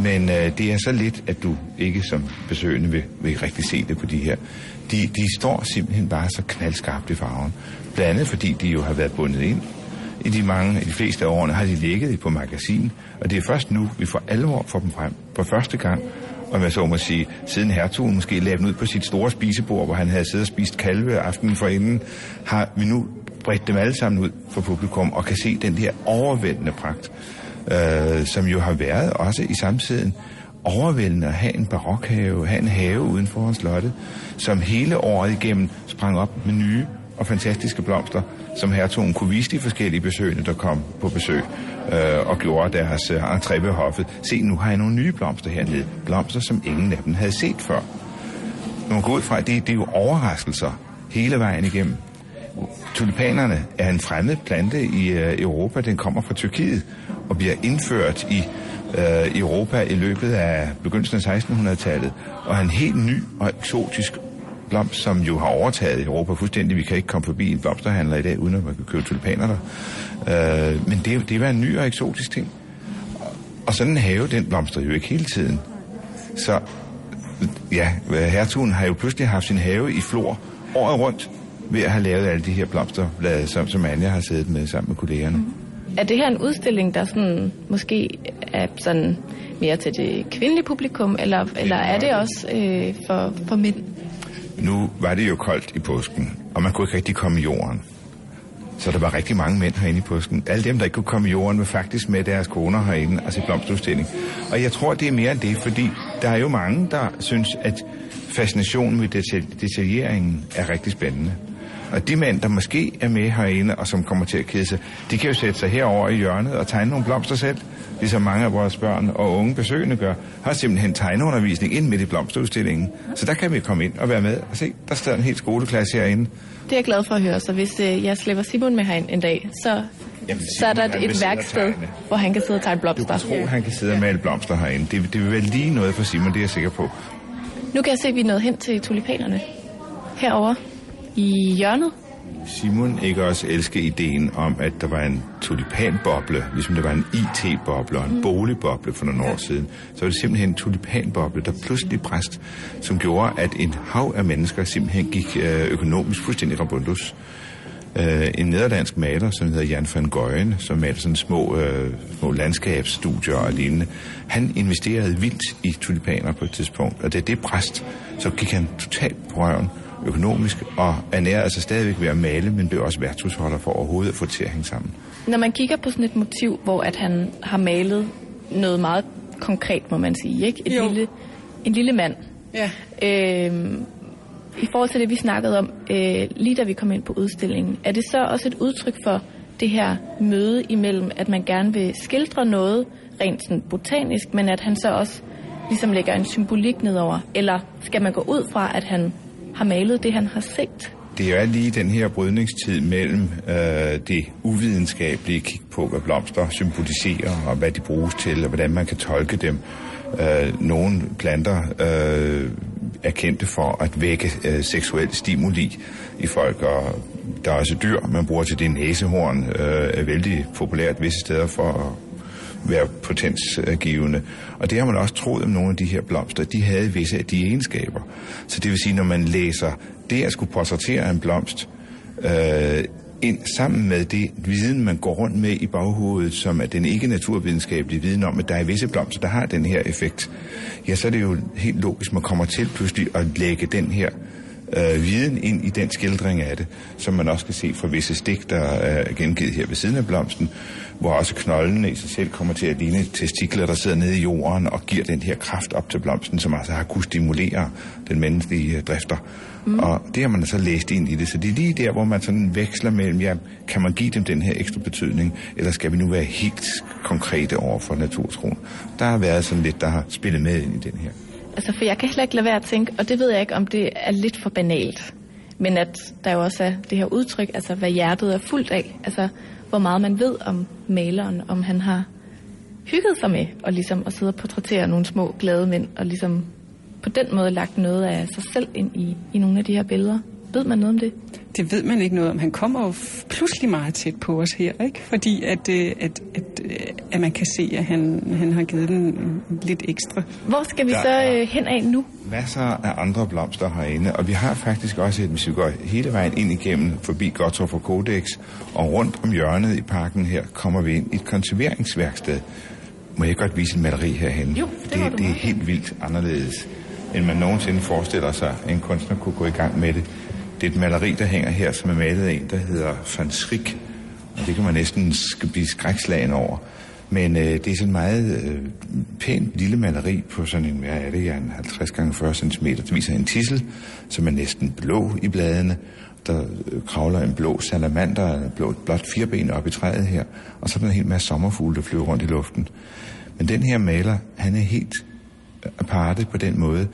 Men øh, det er så lidt, at du ikke som besøgende vil, vil rigtig se det på de her. De, de står simpelthen bare så knaldskarpt i farven. Blandt andet fordi de jo har været bundet ind. I de mange, i de fleste af årene har de ligget på magasin, og det er først nu, vi for alvor får dem frem. For første gang, om jeg så må sige, siden hertugen måske lagde dem ud på sit store spisebord, hvor han havde siddet og spist kalve aftenen forinden, har vi nu bredt dem alle sammen ud for publikum og kan se den her overvældende pragt, øh, som jo har været også i samtiden overvældende at have en barokhave, have en have uden for slottet, som hele året igennem sprang op med nye og fantastiske blomster, som hertugen kunne vise de forskellige besøgende, der kom på besøg øh, og gjorde deres øh, entré ved hoffet. Se, nu har jeg nogle nye blomster hernede. Blomster, som ingen af dem havde set før. Man går ud fra, at det, det er jo overraskelser hele vejen igennem. Tulipanerne er en fremmed plante i øh, Europa. Den kommer fra Tyrkiet og bliver indført i øh, Europa i løbet af begyndelsen af 1600-tallet og er en helt ny og eksotisk blomst, som jo har overtaget Europa fuldstændig. Vi kan ikke komme forbi en blomsterhandler i dag, uden at man kan købe tulipaner der. Øh, men det, det var en ny og eksotisk ting. Og sådan en have, den blomster jo ikke hele tiden. Så ja, hertugen har jo pludselig haft sin have i flor året rundt ved at have lavet alle de her blomsterblade, som, som Anja har siddet med sammen med kollegerne. Mm. Er det her en udstilling, der sådan, måske er sådan mere til det kvindelige publikum, eller, eller er det også øh, for, for mænd? Nu var det jo koldt i påsken, og man kunne ikke rigtig komme i jorden. Så der var rigtig mange mænd herinde i påsken. Alle dem, der ikke kunne komme i jorden, var faktisk med deres koner herinde, altså og se blomsterudstilling. Og jeg tror, det er mere end det, fordi der er jo mange, der synes, at fascinationen med detal- detaljeringen er rigtig spændende. Og de mænd, der måske er med herinde, og som kommer til at kede sig, de kan jo sætte sig herover i hjørnet og tegne nogle blomster selv, ligesom mange af vores børn og unge besøgende gør, har simpelthen tegneundervisning ind midt i blomsterudstillingen. Så der kan vi komme ind og være med og se, der står en helt skoleklasse herinde. Det er jeg glad for at høre, så hvis øh, jeg slipper Simon med herind en dag, så, Jamen, så er der et værksted, hvor han kan sidde og tegne Du blomster. kan tro, han kan sidde og male blomster herinde. Det, det vil være lige noget for Simon, det er jeg sikker på. Nu kan jeg se, at vi er nået hen til tulipanerne. Herover i hjørnet. Simon ikke også elske ideen om, at der var en tulipanboble, ligesom der var en IT-boble og en boligboble for nogle år siden. Så var det simpelthen en tulipanboble, der pludselig bræst, som gjorde, at en hav af mennesker simpelthen gik øh, økonomisk fuldstændig rabundus. Øh, en nederlandsk maler, som hedder Jan van Goyen, som maler sådan små, øh, små landskabsstudier og lignende, han investerede vildt i tulipaner på et tidspunkt, og da det bræst, så gik han totalt på røven økonomisk, og ernærede sig stadigvæk ved at male, men blev også værtshusholder for overhovedet at få det til at hænge sammen. Når man kigger på sådan et motiv, hvor at han har malet noget meget konkret, må man sige, ikke? Et Jo. lille, en lille mand. Ja. Øhm, I forhold til det, vi snakkede om, øh, lige da vi kom ind på udstillingen, er det så også et udtryk for det her møde imellem, at man gerne vil skildre noget rent sådan botanisk, men at han så også ligesom lægger en symbolik nedover? Eller skal man gå ud fra, at han har malet det, han har set? Det er lige den her brydningstid mellem øh, det uvidenskabelige kig på, hvad blomster symboliserer, og hvad de bruges til, og hvordan man kan tolke dem. Øh, nogle planter øh, er kendte for at vække øh, seksuel stimuli i folk, og der er også dyr, man bruger til det næsehorn, øh, er vældig populært visse steder for at være potensgivende. Og det har man også troet om nogle af de her blomster. De havde visse af de egenskaber. Så det vil sige, når man læser det at skulle portrættere en blomst, øh, ind sammen med det viden, man går rundt med i baghovedet, som er den ikke naturvidenskabelige viden om, at der er visse blomster, der har den her effekt, ja, så er det jo helt logisk, man kommer til pludselig at lægge den her øh, viden ind i den skildring af det, som man også kan se fra visse stik, der er gengivet her ved siden af blomsten, hvor også knoldene i sig selv kommer til at ligne testikler, der sidder nede i jorden og giver den her kraft op til blomsten, som altså har kunnet stimulere den menneskelige øh, drifter. Mm. Og det har man så læst ind i det, så det er lige der, hvor man sådan veksler mellem, ja, kan man give dem den her ekstra betydning, eller skal vi nu være helt konkrete over for naturtroen? Der har været sådan lidt, der har spillet med ind i den her. Altså, for jeg kan heller ikke lade være at tænke, og det ved jeg ikke, om det er lidt for banalt, men at der jo også er det her udtryk, altså hvad hjertet er fuldt af, altså hvor meget man ved om maleren, om han har hygget sig med, og ligesom at sidde og portrættere nogle små glade mænd, og ligesom på den måde lagt noget af sig selv ind i, i nogle af de her billeder. Ved man noget om det? Det ved man ikke noget om. Han kommer jo pludselig meget tæt på os her, ikke? Fordi at, øh, at, at, øh, at man kan se, at han, han har givet den lidt ekstra. Hvor skal vi Der så øh, hen af nu? masser af andre blomster herinde, og vi har faktisk også, et, hvis vi går hele vejen ind igennem forbi Gottorp og Codex, og rundt om hjørnet i parken her, kommer vi ind i et konserveringsværksted. Må jeg godt vise en maleri herhen? Jo, det det, det er helt vildt anderledes, end man nogensinde forestiller sig, at en kunstner kunne gå i gang med det. Det er et maleri, der hænger her, som er malet af en, der hedder Van Schrik, og det kan man næsten sk- blive skrækslagen over. Men øh, det er sådan en meget øh, pænt lille maleri på sådan en, hvad er det, ja, en 50 gange 40 cm. Det viser en tissel, som er næsten blå i bladene. Der øh, kravler en blå salamander, en blå, blot fireben op i træet her. Og så er der en hel masse sommerfugle, der flyver rundt i luften. Men den her maler, han er helt øh, aparte på den måde,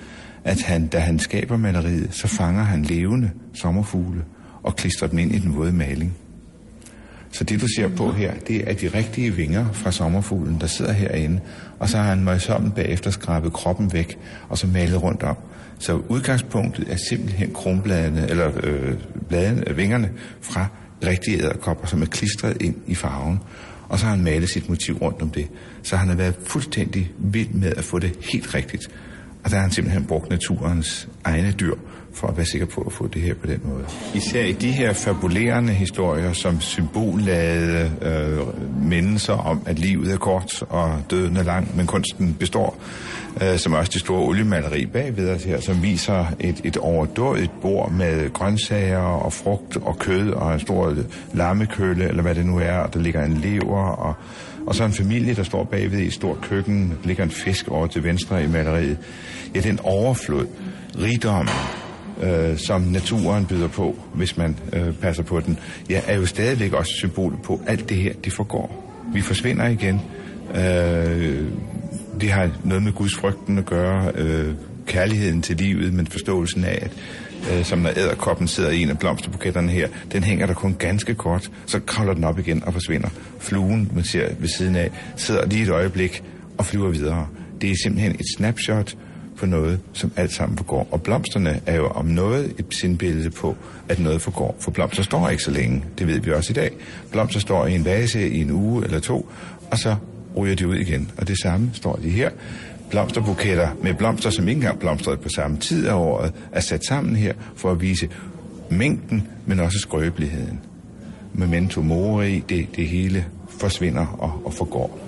at han, da han skaber maleriet, så fanger han levende sommerfugle og klistrer dem ind i den våde maling. Så det, du ser på her, det er de rigtige vinger fra sommerfuglen, der sidder herinde. Og så har han møjsommen bagefter skrabet kroppen væk, og så malet rundt om. Så udgangspunktet er simpelthen kronbladene, eller øh, bladene, øh, vingerne fra rigtige æderkopper, som er klistret ind i farven. Og så har han malet sit motiv rundt om det. Så han har været fuldstændig vild med at få det helt rigtigt. Og der har han simpelthen brugt naturens egne dyr for at være sikker på at få det her på den måde. Især i de her fabulerende historier, som symbolladede øh, mennesker om, at livet er kort og døden er lang, men kunsten består, øh, som også det store oliemaleri bagved os her, som viser et, et overdådigt bord med grøntsager og frugt og kød og en stor lammekølle, eller hvad det nu er, og der ligger en lever og og så en familie, der står bagved i et stort køkken, ligger en fisk over til venstre i maleriet. Ja, den overflod, rigdom, øh, som naturen byder på, hvis man øh, passer på den, ja, er jo stadigvæk også symbol på, at alt det her, det forgår. Vi forsvinder igen. Øh, det har noget med Guds frygten at gøre, øh, kærligheden til livet, men forståelsen af, at øh, som når æderkoppen sidder i en af blomsterbuketterne her, den hænger der kun ganske kort, så kravler den op igen og forsvinder. Fluen, man ser ved siden af, sidder lige et øjeblik og flyver videre. Det er simpelthen et snapshot på noget, som alt sammen forgår. Og blomsterne er jo om noget et sindbillede på, at noget forgår. For blomster står ikke så længe, det ved vi også i dag. Blomster står i en vase i en uge eller to, og så ryger de ud igen. Og det samme står de her blomsterbuketter med blomster, som ikke engang blomstrede på samme tid af året, er sat sammen her for at vise mængden, men også skrøbeligheden. Memento mori, det, det hele forsvinder og, og forgår.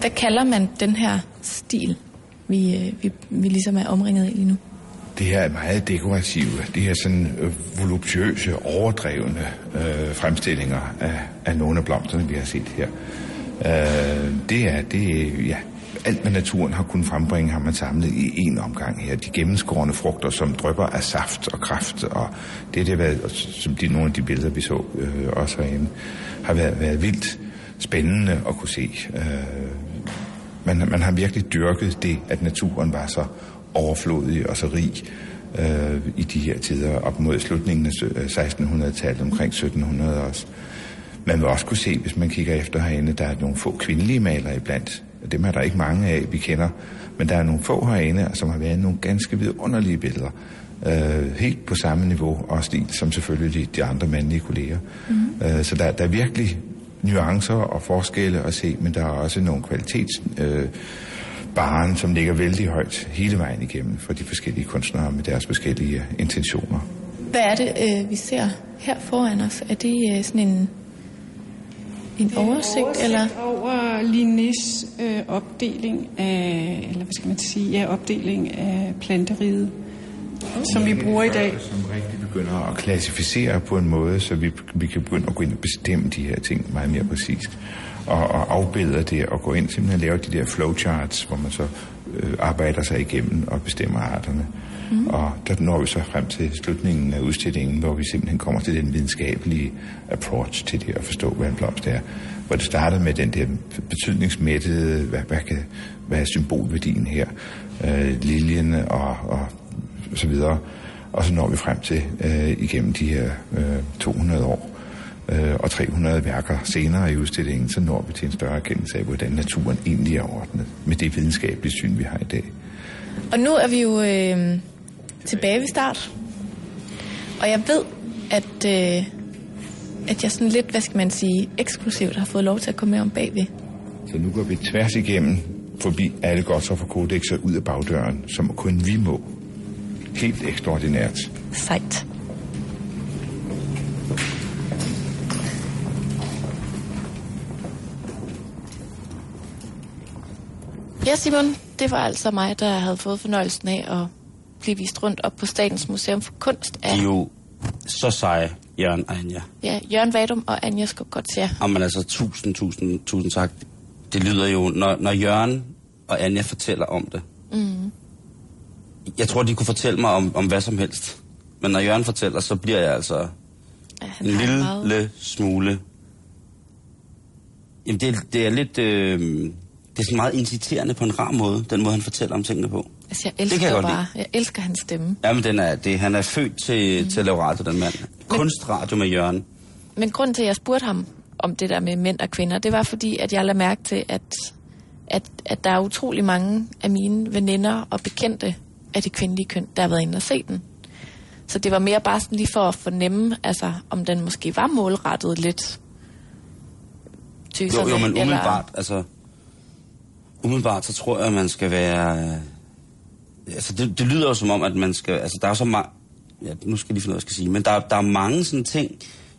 Hvad kalder man den her stil, vi, øh, vi, vi ligesom er omringet af lige nu? Det her er meget dekorative, det her sådan øh, voluptuøse, overdrevne øh, fremstillinger af, af nogle af blomsterne, vi har set her. Øh, det er, det ja, alt hvad naturen har kunnet frembringe, har man samlet i en omgang her. De gennemskårende frugter, som drypper af saft og kraft, og det, det har været, som de, nogle af de billeder, vi så øh, også herinde, har været, været vildt spændende at kunne se. Øh, man, man har virkelig dyrket det, at naturen var så overflodig og så rig øh, i de her tider, op mod slutningen af 1600-tallet, øh, omkring 1700 også. Man vil også kunne se, hvis man kigger efter herinde, der er nogle få kvindelige malere iblandt. Dem er der ikke mange af, vi kender. Men der er nogle få herinde, som har været nogle ganske vidunderlige billeder. Øh, helt på samme niveau og stil, som selvfølgelig de, de andre mandlige kolleger. Mm. Øh, så der, der er virkelig nuancer og forskelle at se, men der er også nogle kvalitets... Øh, baren, som ligger vældig højt hele vejen igennem for de forskellige kunstnere med deres forskellige intentioner. Hvad er det, øh, vi ser her foran os? Er det øh, sådan en, en oversigt, oversigt eller? over Linnés øh, opdeling af, eller hvad skal man sige, ja, opdeling af planteriget. som vi bruger i dag. Som rigtig begynder at klassificere på en måde, så vi, vi kan begynde at gå ind og bestemme de her ting meget mere præcist. Og, og afbillede det og gå ind simpelthen lave de der flowcharts, hvor man så øh, arbejder sig igennem og bestemmer arterne. Mm. Og der når vi så frem til slutningen af udstillingen, hvor vi simpelthen kommer til den videnskabelige approach til det at forstå, hvad en blomst er. Hvor det starter med den der betydningsmættede, hvad, hvad, kan, hvad er symbolværdien her, øh, liljen og, og så videre. Og så når vi frem til øh, igennem de her øh, 200 år øh, og 300 værker senere i udstillingen, så når vi til en større erkendelse af, hvordan naturen egentlig er ordnet med det videnskabelige syn, vi har i dag. Og nu er vi jo øh, tilbage ved start. Og jeg ved, at, øh, at jeg sådan lidt, hvad skal man sige, eksklusivt har fået lov til at komme med om bagved. Så nu går vi tværs igennem forbi alle Godtoffer kodexer ud af bagdøren, som kun vi må. Helt ekstraordinært. Sejt. Ja, Simon, det var altså mig, der havde fået fornøjelsen af at blive vist rundt op på Statens Museum for Kunst af De er jo så seje, Jørgen og Anja. ja, Jørgen Vadum og Anja Skogotsia. Og man altså tusind, tusind, tusind tak. Det lyder jo, når, når Jørgen og Anja fortæller om det. Mm. Jeg tror, de kunne fortælle mig om, om hvad som helst. Men når Jørgen fortæller, så bliver jeg altså Ja, en lille meget- smule... Jamen, det, det er lidt... Øh, det er sådan meget inciterende på en rar måde, den måde, han fortæller om tingene på. Altså, jeg Det elsker kan jeg godt bare, jeg elsker hans stemme. Jamen, den er, det, han er født til, mm. til at lave radio, den mand. Kunstradio med Jørgen. Men grunden til, at jeg spurgte ham om det der med mænd og kvinder, det var fordi, at jeg lagde mærke til, at, at, at der er utrolig mange af mine veninder og bekendte af det kvindelige køn, der har været inde og se den. Så det var mere bare sådan lige for at fornemme, altså, om den måske var målrettet lidt tøserne. Jo, jo, men eller- umiddelbart, altså... Umiddelbart, så tror jeg, at man skal være... øh, Altså, det, det lyder jo som om, at man skal... Altså, der er så meget... Ja, nu skal jeg lige finde ud af, hvad jeg skal sige. Men der, der er mange sådan ting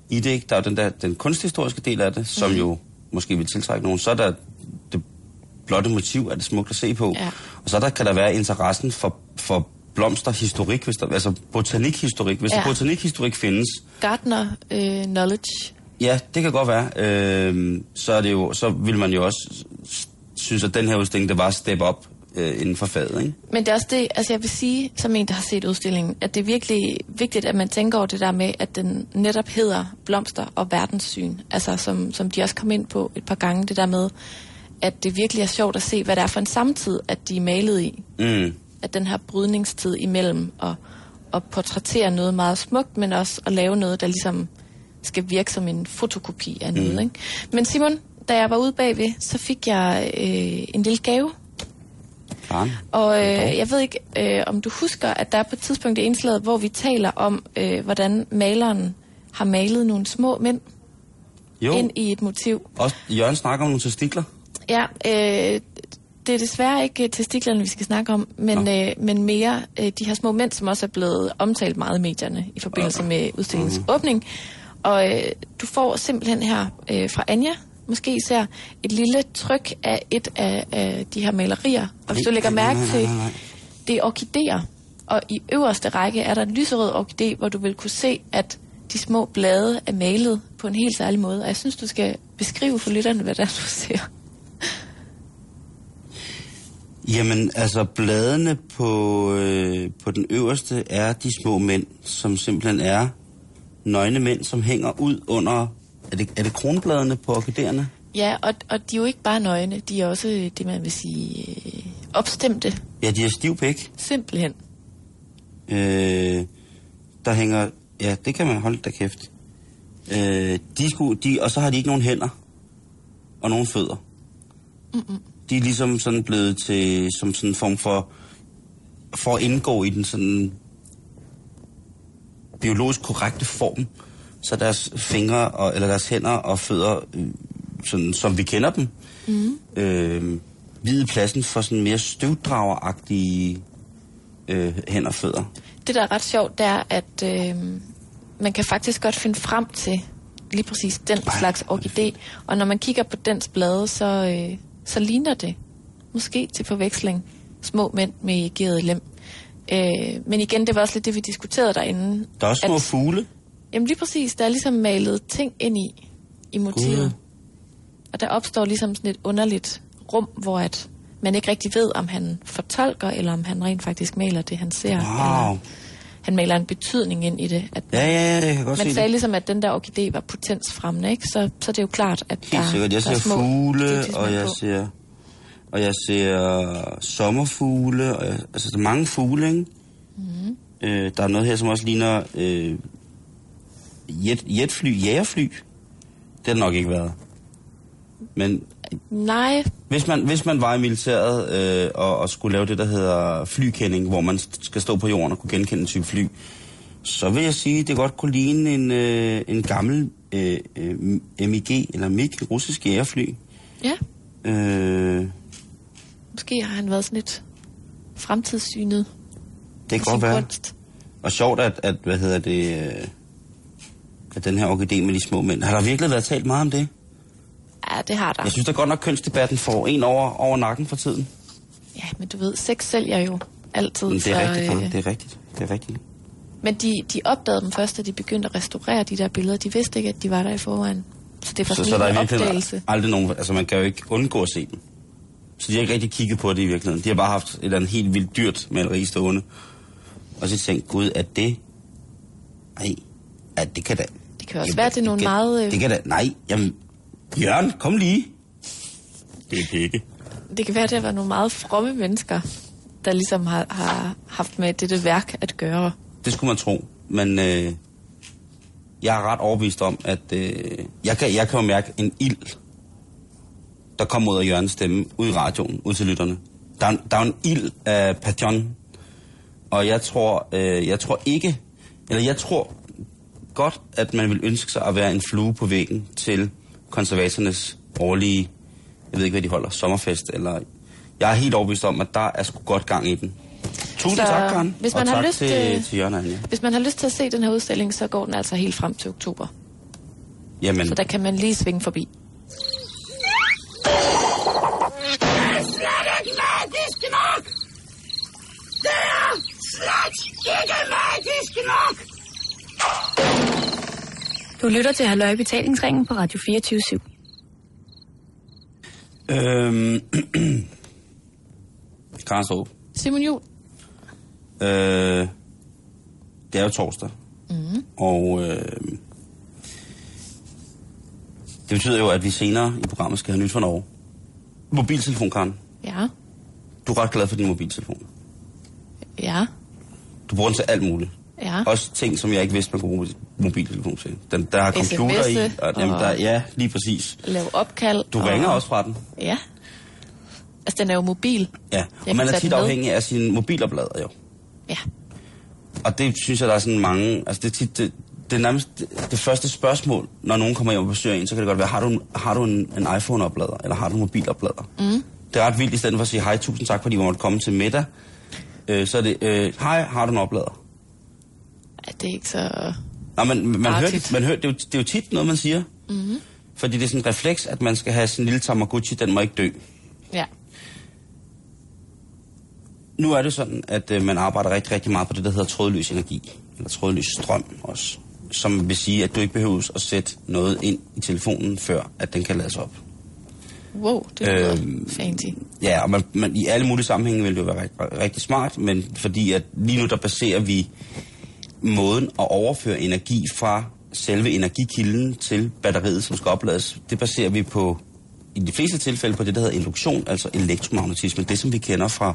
i det, ikke? Der er jo den, der, den kunsthistoriske del af det, som Mhm. jo måske vil tiltrække nogen. Så er der det blotte motiv, er det smukt at se på. Ja. Og så der kan der være interessen for, for blomsterhistorik, hvis der, altså botanikhistorik. Hvis Ja. der botanikhistorik findes, Gardner øh, knowledge. Ja, det kan godt være. Øh, så, er det jo, så vil man jo også synes, at den her udstilling, det var step up øh, inden for faget, ikke? Men det er også det, altså jeg vil sige, som en, der har set udstillingen, at det er virkelig vigtigt, at man tænker over det der med, at den netop hedder blomster og verdenssyn. Altså som, som de også kom ind på et par gange, det der med, at det virkelig er sjovt at se, hvad det er for en samtid, at de er malet i. Mm. At den her brydningstid imellem at, at portrættere noget meget smukt, men også at lave noget, der ligesom skal virke som en fotokopi af noget. Mm. Ikke? Men Simon, da jeg var ude bagved, så fik jeg øh, en lille gave Faren. og øh, jeg ved ikke, øh, om du husker, at der er på et tidspunkt i indslaget, hvor vi taler om, øh, hvordan maleren har malet nogle små mænd Jo, ind i et motiv. også Jørgen snakker om nogle testikler. Ja, øh, det er desværre ikke øh, testiklerne, vi skal snakke om, men, øh, men mere øh, de her små mænd, som også er blevet omtalt meget i medierne i forbindelse med udstillingens Mhm. åbning. Og øh, du får simpelthen her øh, fra Anja, måske især, et lille tryk af et af, af de her malerier. Og hvis du lægger mærke til, det er orkideer. Og i øverste række er der en lyserød orkidé, hvor du vil kunne se, at de små blade er malet på en helt særlig måde. Og jeg synes, du skal beskrive for lytterne, hvad det er, du ser. Jamen, altså, bladene på, øh, på den øverste er de små mænd, som simpelthen er nøgne mænd, som hænger ud under... Er det, er det kronbladene på orkiderne? Ja, og, og de er jo ikke bare nøgne, de er også det, man vil sige, øh, opstemte, Ja, de er stiv pæk. simpelthen. Øh, der hænger... Ja, det kan man holde da kæft. Øh, de skulle, de, og så har de ikke nogen hænder og nogen fødder. Mm-mm. De er ligesom sådan blevet til som sådan en form for for at indgå i den sådan biologisk korrekte form, så deres fingre og, eller deres hænder og fødder, øh, sådan som vi kender dem, Mm. øh, vide pladsen for sådan mere støvdrageragtige øh, hænder og fødder. Det, der er ret sjovt, det er, at øh, man kan faktisk godt finde frem til lige præcis den slags orkidé. Og når man kigger på dens blade, så, øh, så ligner det måske til forveksling små mænd med erigeret lem. Øh, men igen, det var også lidt det, vi diskuterede derinde. Der er også små at- fugle. Jamen lige præcis, der er ligesom malet ting ind i, i motivet. Gud. Og der opstår ligesom sådan et underligt rum, hvor at man ikke rigtig ved, om han fortolker, eller om han rent faktisk maler det, han ser. Wow. Eller han maler en betydning ind i det. At Ja, ja, ja, jeg kan godt man sagde det. ligesom, at den der orkidé var potensfremmende, ikke? Så, så det er jo klart, at der, Helt sikkert. Jeg der er ser små fugle, og jeg på. ser, og jeg ser sommerfugle, og jeg, altså der er mange fugle, ikke? Mhm. Øh, der er noget her, som også ligner øh, jet, jetfly, jægerfly. Det har det nok ikke været. Men Nej, hvis man, hvis man var i militæret øh, og, og skulle lave det, der hedder flykending, hvor man skal stå på jorden og kunne genkende en type fly, så vil jeg sige, at det godt kunne ligne en, øh, en gammel øh, øh, MiG eller MiG, russisk jægerfly. ja. Øh, Måske har han været sådan lidt fremtidssynet. det kan godt være. kunst. Og sjovt, at, at hvad hedder det, øh, at den her orkidé med de små mænd. Har der virkelig været talt meget om det? Ja, det har der. Jeg synes da godt nok, kønsdebatten får en over, over nakken for tiden. Ja, men du ved, sex sælger jo altid. Men det er så, rigtigt, øh, det er rigtigt. Det er rigtigt. Men de, de opdagede dem først, da de begyndte at restaurere de der billeder. De vidste ikke, at de var der i forvejen. Så det var Så, så der er opdagelse. aldrig nogen, altså man kan jo ikke undgå at se dem. Så de har ikke rigtig kigget på det i virkeligheden. De har bare haft et eller andet helt vildt dyrt maleri stående. Og så tænkt, gud, er det... Nej, ja, det kan da... Det kan også være, at det er nogle kan, meget... øh, Det kan da... Nej, jamen... Jørgen, kom lige. Det er det ikke. Det kan være, at det var nogle meget fromme mennesker, der ligesom har, har haft med dette værk at gøre. Det skulle man tro. Men øh, jeg er ret overbevist om, at øh, jeg, kan, jeg kan jo mærke en ild, der kommer ud af Jørgens stemme, ud i radioen, ud til lytterne. Der er, der er en ild af passion, og jeg tror, øh, jeg tror ikke, eller jeg tror godt, at man vil ønske sig at være en flue på væggen til konservatornes årlige, jeg ved ikke, hvad de holder, sommerfest, eller jeg er helt overbevist om, at der er sgu godt gang i den. Tusind Så, tak, Karen. hvis og man har tak lyst til, til- til Jørgen og Anja. Hvis man har lyst til at se den her udstilling, så går den altså helt frem til oktober. Jamen, Så der kan man lige svinge forbi. Du lytter til Halløj Betalingsringen på Radio 24 Øhm, Karen Strup, Simon Juhl. øh, det er jo torsdag, Mm. og øh, det betyder jo, at vi senere i programmet skal have nyt fra Norge. Mobiltelefon, Karen. Ja, Du er ret glad for din mobiltelefon. ja, Du bruger den til alt muligt. Ja. Også ting, som jeg ikke vidste, man kunne bruge mobiltelefon til. Den, der har computer i. SMS'e Og, jamen, og- der, ja, lige præcis. Lave opkald. Du og- ringer også fra den. Ja. Altså, den er jo mobil. Ja, og man er tit afhængig af sin mobiloplader jo. Ja. Og det synes jeg, der er sådan mange... Altså det er tit... Det, det er nærmest det, det første spørgsmål, når nogen kommer hjem og besøger en, så kan det godt være, har du en, har du en, en iPhone-oplader, eller har du en mobiloplader? Mm. Det er ret vildt, i stedet for at sige, hej, tusind tak, fordi vi måtte komme til middag. Øh, så er det, øh, hej, har du en oplader? Det er ikke så... Nå, men man Bare hører, tit. man hører, det, er jo, det er jo tit noget, man siger. Mm-hmm. Fordi det er sådan en refleks, at man skal have sin lille Tamagotchi, den må ikke dø. Ja. Nu er det sådan, at øh, man arbejder rigtig, rigtig meget på det, der hedder trådløs energi. Eller trådløs strøm også. Som vil sige, at du ikke behøver at sætte noget ind i telefonen, før at den kan lades op. Wow, det er øhm, fancy. Ja, og man, man, i alle mulige sammenhænge vil det jo være rigtig, rigtig smart, men fordi at lige nu der baserer vi måden at overføre energi fra selve energikilden til batteriet, som skal oplades, det baserer vi på, i de fleste tilfælde, på det, der hedder induktion, altså elektromagnetisme. Det, som vi kender fra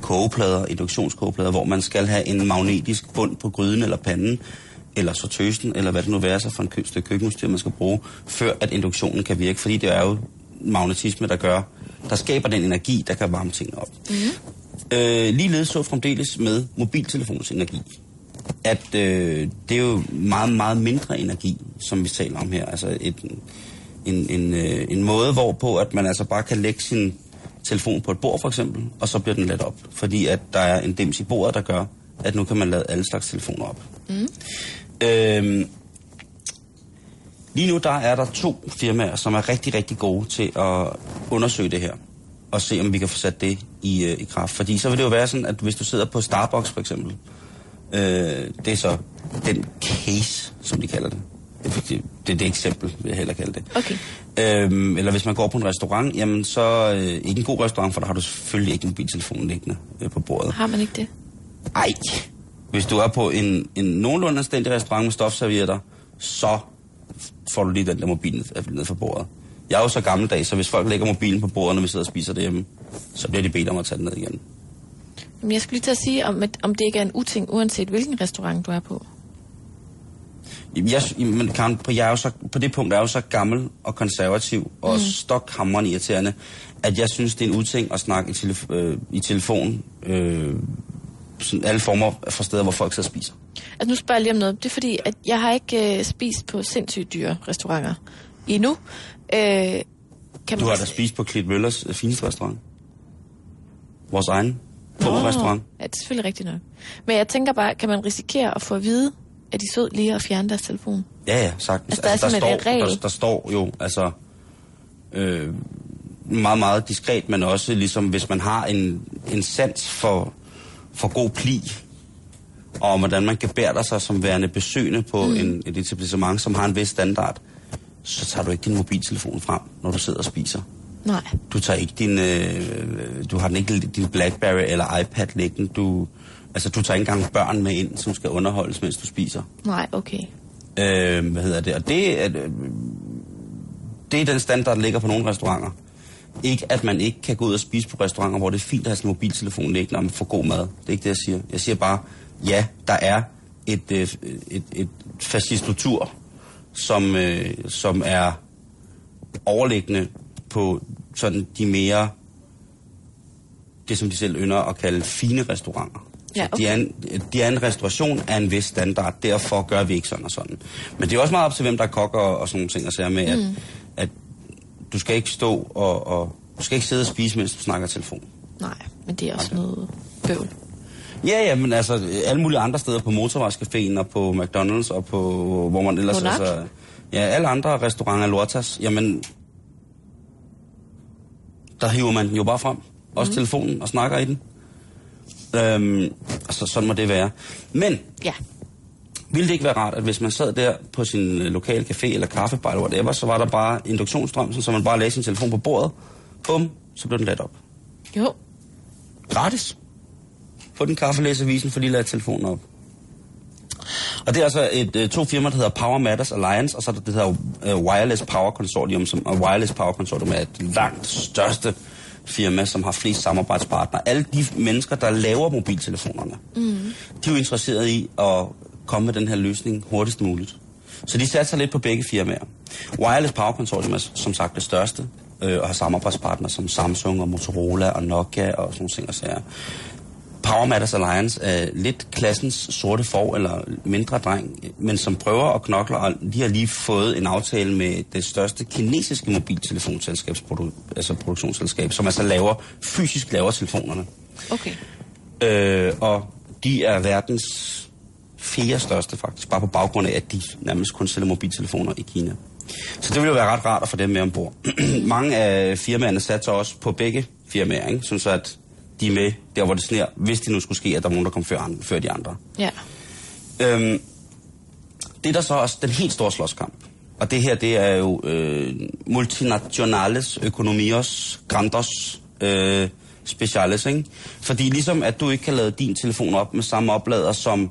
kogeplader, induktionskogeplader, hvor man skal have en magnetisk bund på gryden eller panden, eller så tøsten, eller hvad det nu være så for en kø- stykke køkkenudstyr, man skal bruge, før at induktionen kan virke, fordi det er jo magnetisme, der gør, der skaber den energi, der kan varme tingene op. Mm. Øh, ligeledes så fremdeles med mobiltelefonens energi. At øh, det er jo meget, meget mindre energi, som vi taler om her. Altså et, en, en, øh, en måde, hvorpå at man altså bare kan lægge sin telefon på et bord for eksempel, og så bliver den ladt op. Fordi at der er en dims i bordet, der gør, at nu kan man lade alle slags telefoner op. Mm. Øhm, lige nu der er der to firmaer, som er rigtig, rigtig gode til at undersøge det her. og se, om vi kan få sat det i, øh, i kraft. Fordi så vil det jo være sådan, at hvis du sidder på Starbucks for eksempel, øh, det er så den case, som de kalder det. Det, det, det er det eksempel, vil jeg hellere kalde det. Okay. Øhm, eller hvis man går på en restaurant, jamen så øh, ikke en god restaurant, for der har du selvfølgelig ikke mobiltelefonen liggende øh, på bordet. Har man ikke det? Ej, hvis du er på en, en nogenlunde anstændig restaurant med stofservietter, så får du lige den der mobil ned, ned fra bordet. Jeg er jo så gammeldags, så hvis folk lægger mobilen på bordet, når vi sidder og spiser derhjemme, så bliver de bedt om at tage den ned igen. Men jeg skulle lige til at sige, om, om det ikke er en uting, uanset hvilken restaurant du er på. Jamen, Jeg, men Karen, jeg er jo så, på det punkt er jeg jo så gammel og konservativ og Mm. mm. stokhammerende irriterende, at jeg synes, det er en uting at snakke i, telef- øh, i telefon øh, sådan alle former fra steder, hvor folk sidder og spiser. Altså nu spørger jeg lige om noget. Det er fordi, at jeg har ikke øh, spist på sindssygt dyre restauranter endnu. Øh, kan Du har da spist på Klit Møllers øh, fineste restaurant. Vores egen restaurant. Ja, det er selvfølgelig rigtigt nok. Men jeg tænker bare, kan man risikere at få at vide, at de sød lige at fjerne deres telefon? Ja, ja, sagtens. Altså, der er simpelthen står, regel. Der, der står jo, altså, øh, meget, meget diskret, men også ligesom, hvis man har en, en sans for, for god pli, og hvordan man gebærder sig som værende besøgende på mm. en, et etablissement, som har en vis standard, så tager du ikke din mobiltelefon frem, når du sidder og spiser. Nej. Du tager ikke din, øh, du har den ikke din Blackberry eller iPad liggende. Du, altså, du tager ikke engang børn med ind, som skal underholdes, mens du spiser. Nej, okay. Øh, hvad hedder det? Og det er, øh, det er den standard, der ligger på nogle restauranter. Ikke, at man ikke kan gå ud og spise på restauranter, hvor det er fint at have sin mobiltelefon liggende, og man får god mad. Det er ikke det, jeg siger. Jeg siger bare, ja, der er et, øh, et, et fascistotur, som, øh, som er overliggende på sådan de mere, det som de selv ynder at kalde fine restauranter. Ja, De, er en, de er en restauration af en vis standard, derfor gør vi ikke sådan og sådan. Men det er også meget op til, hvem der er kok og, og sådan nogle ting, at sige med, at, Mm. at du skal ikke stå og, og du skal ikke sidde og spise, mens du snakker telefon. Nej, men det er også noget bøvl. Ja, ja, men altså alle mulige andre steder på Motorvejscaféen og på McDonald's og på, hvor man ellers... Monark? Altså, ja, alle andre restauranter, Lortas, jamen, der hiver man den jo bare frem. Også Mhm. telefonen og snakker i den. Øhm, altså, sådan må det være. Men, ja. ville det ikke være rart, at hvis man sad der på sin øh, lokale café eller kaffebar eller whatever, så var der bare induktionsstrøm, så man bare lagde sin telefon på bordet. Bum, så blev den ladt op. Jo. Gratis. Få den kaffe, læse avisen, for de lader telefonen op. Og det er altså et, øh, to firmaer, der hedder Power Matters Alliance, og så er der det hedder øh, Wireless Power Consortium, som, og Wireless Power Consortium er et langt største firma, som har flest samarbejdspartnere. Alle de mennesker, der laver mobiltelefonerne, Mm. de er jo interesserede i at komme med den her løsning hurtigst muligt. Så de satser lidt på begge firmaer. Wireless Power Consortium er som sagt det største, øh, og har samarbejdspartnere som Samsung og Motorola og Nokia og sådan nogle ting og sager. Power Matters Alliance er lidt klassens sorte for eller mindre dreng, men som prøver at knokle, og de har lige fået en aftale med det største kinesiske mobiltelefonselskab, altså produktionsselskab, som altså laver, fysisk laver telefonerne. Okay. Øh, og de er verdens fjerde største faktisk, bare på baggrund af, at de nærmest kun sælger mobiltelefoner i Kina. Så det ville jo være ret rart at få dem med ombord. Mange af firmaerne satser også på begge firmaer, ikke? Sådan så at de er med der, hvor det sner, hvis det nu skulle ske, at der er nogen, der kommer før, andre, før de andre. Ja. Øhm, det er der så også den helt store slåskamp. Og det her, det er jo øh, multinationales økonomios grandos øh, speciales, ikke? Fordi ligesom at du ikke kan lade din telefon op med samme oplader som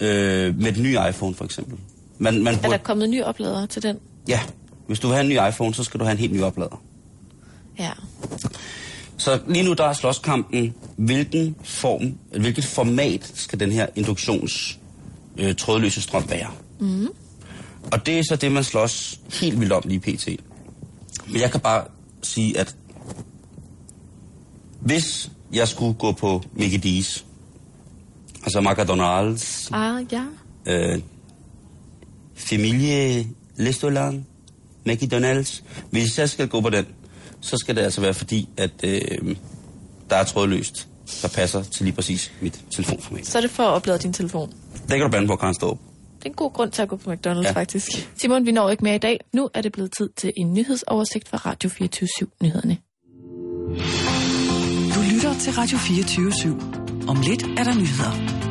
øh, med den nye iPhone for eksempel. Man, man Er burde, der kommet nye opladere til den? ja, hvis du vil have en ny iPhone, så skal du have en helt ny oplader. Ja. Så lige nu der er slåskampen, hvilken form, hvilket format skal den her induktions øh, trådløse strøm være? Mm. Og det er så det, man slås helt vildt om lige pt. Men jeg kan bare sige, at hvis jeg skulle gå på Mickey D's, altså McDonald's, Ah, ja. øh, Familie Restaurant, McDonald's, hvis jeg skal gå på den, så skal det altså være fordi, at øh, der er trådløst, der passer til lige præcis mit telefonformat. Så er det for at oplade din telefon. Det kan du bande på, Karen Ståb. Det er en god grund til at gå på McDonald's, Ja. faktisk. Simon, vi når ikke mere i dag. Nu er det blevet tid til en nyhedsoversigt fra Radio 24 nyhederne til Radio 24 /7. Om lidt er der nyheder.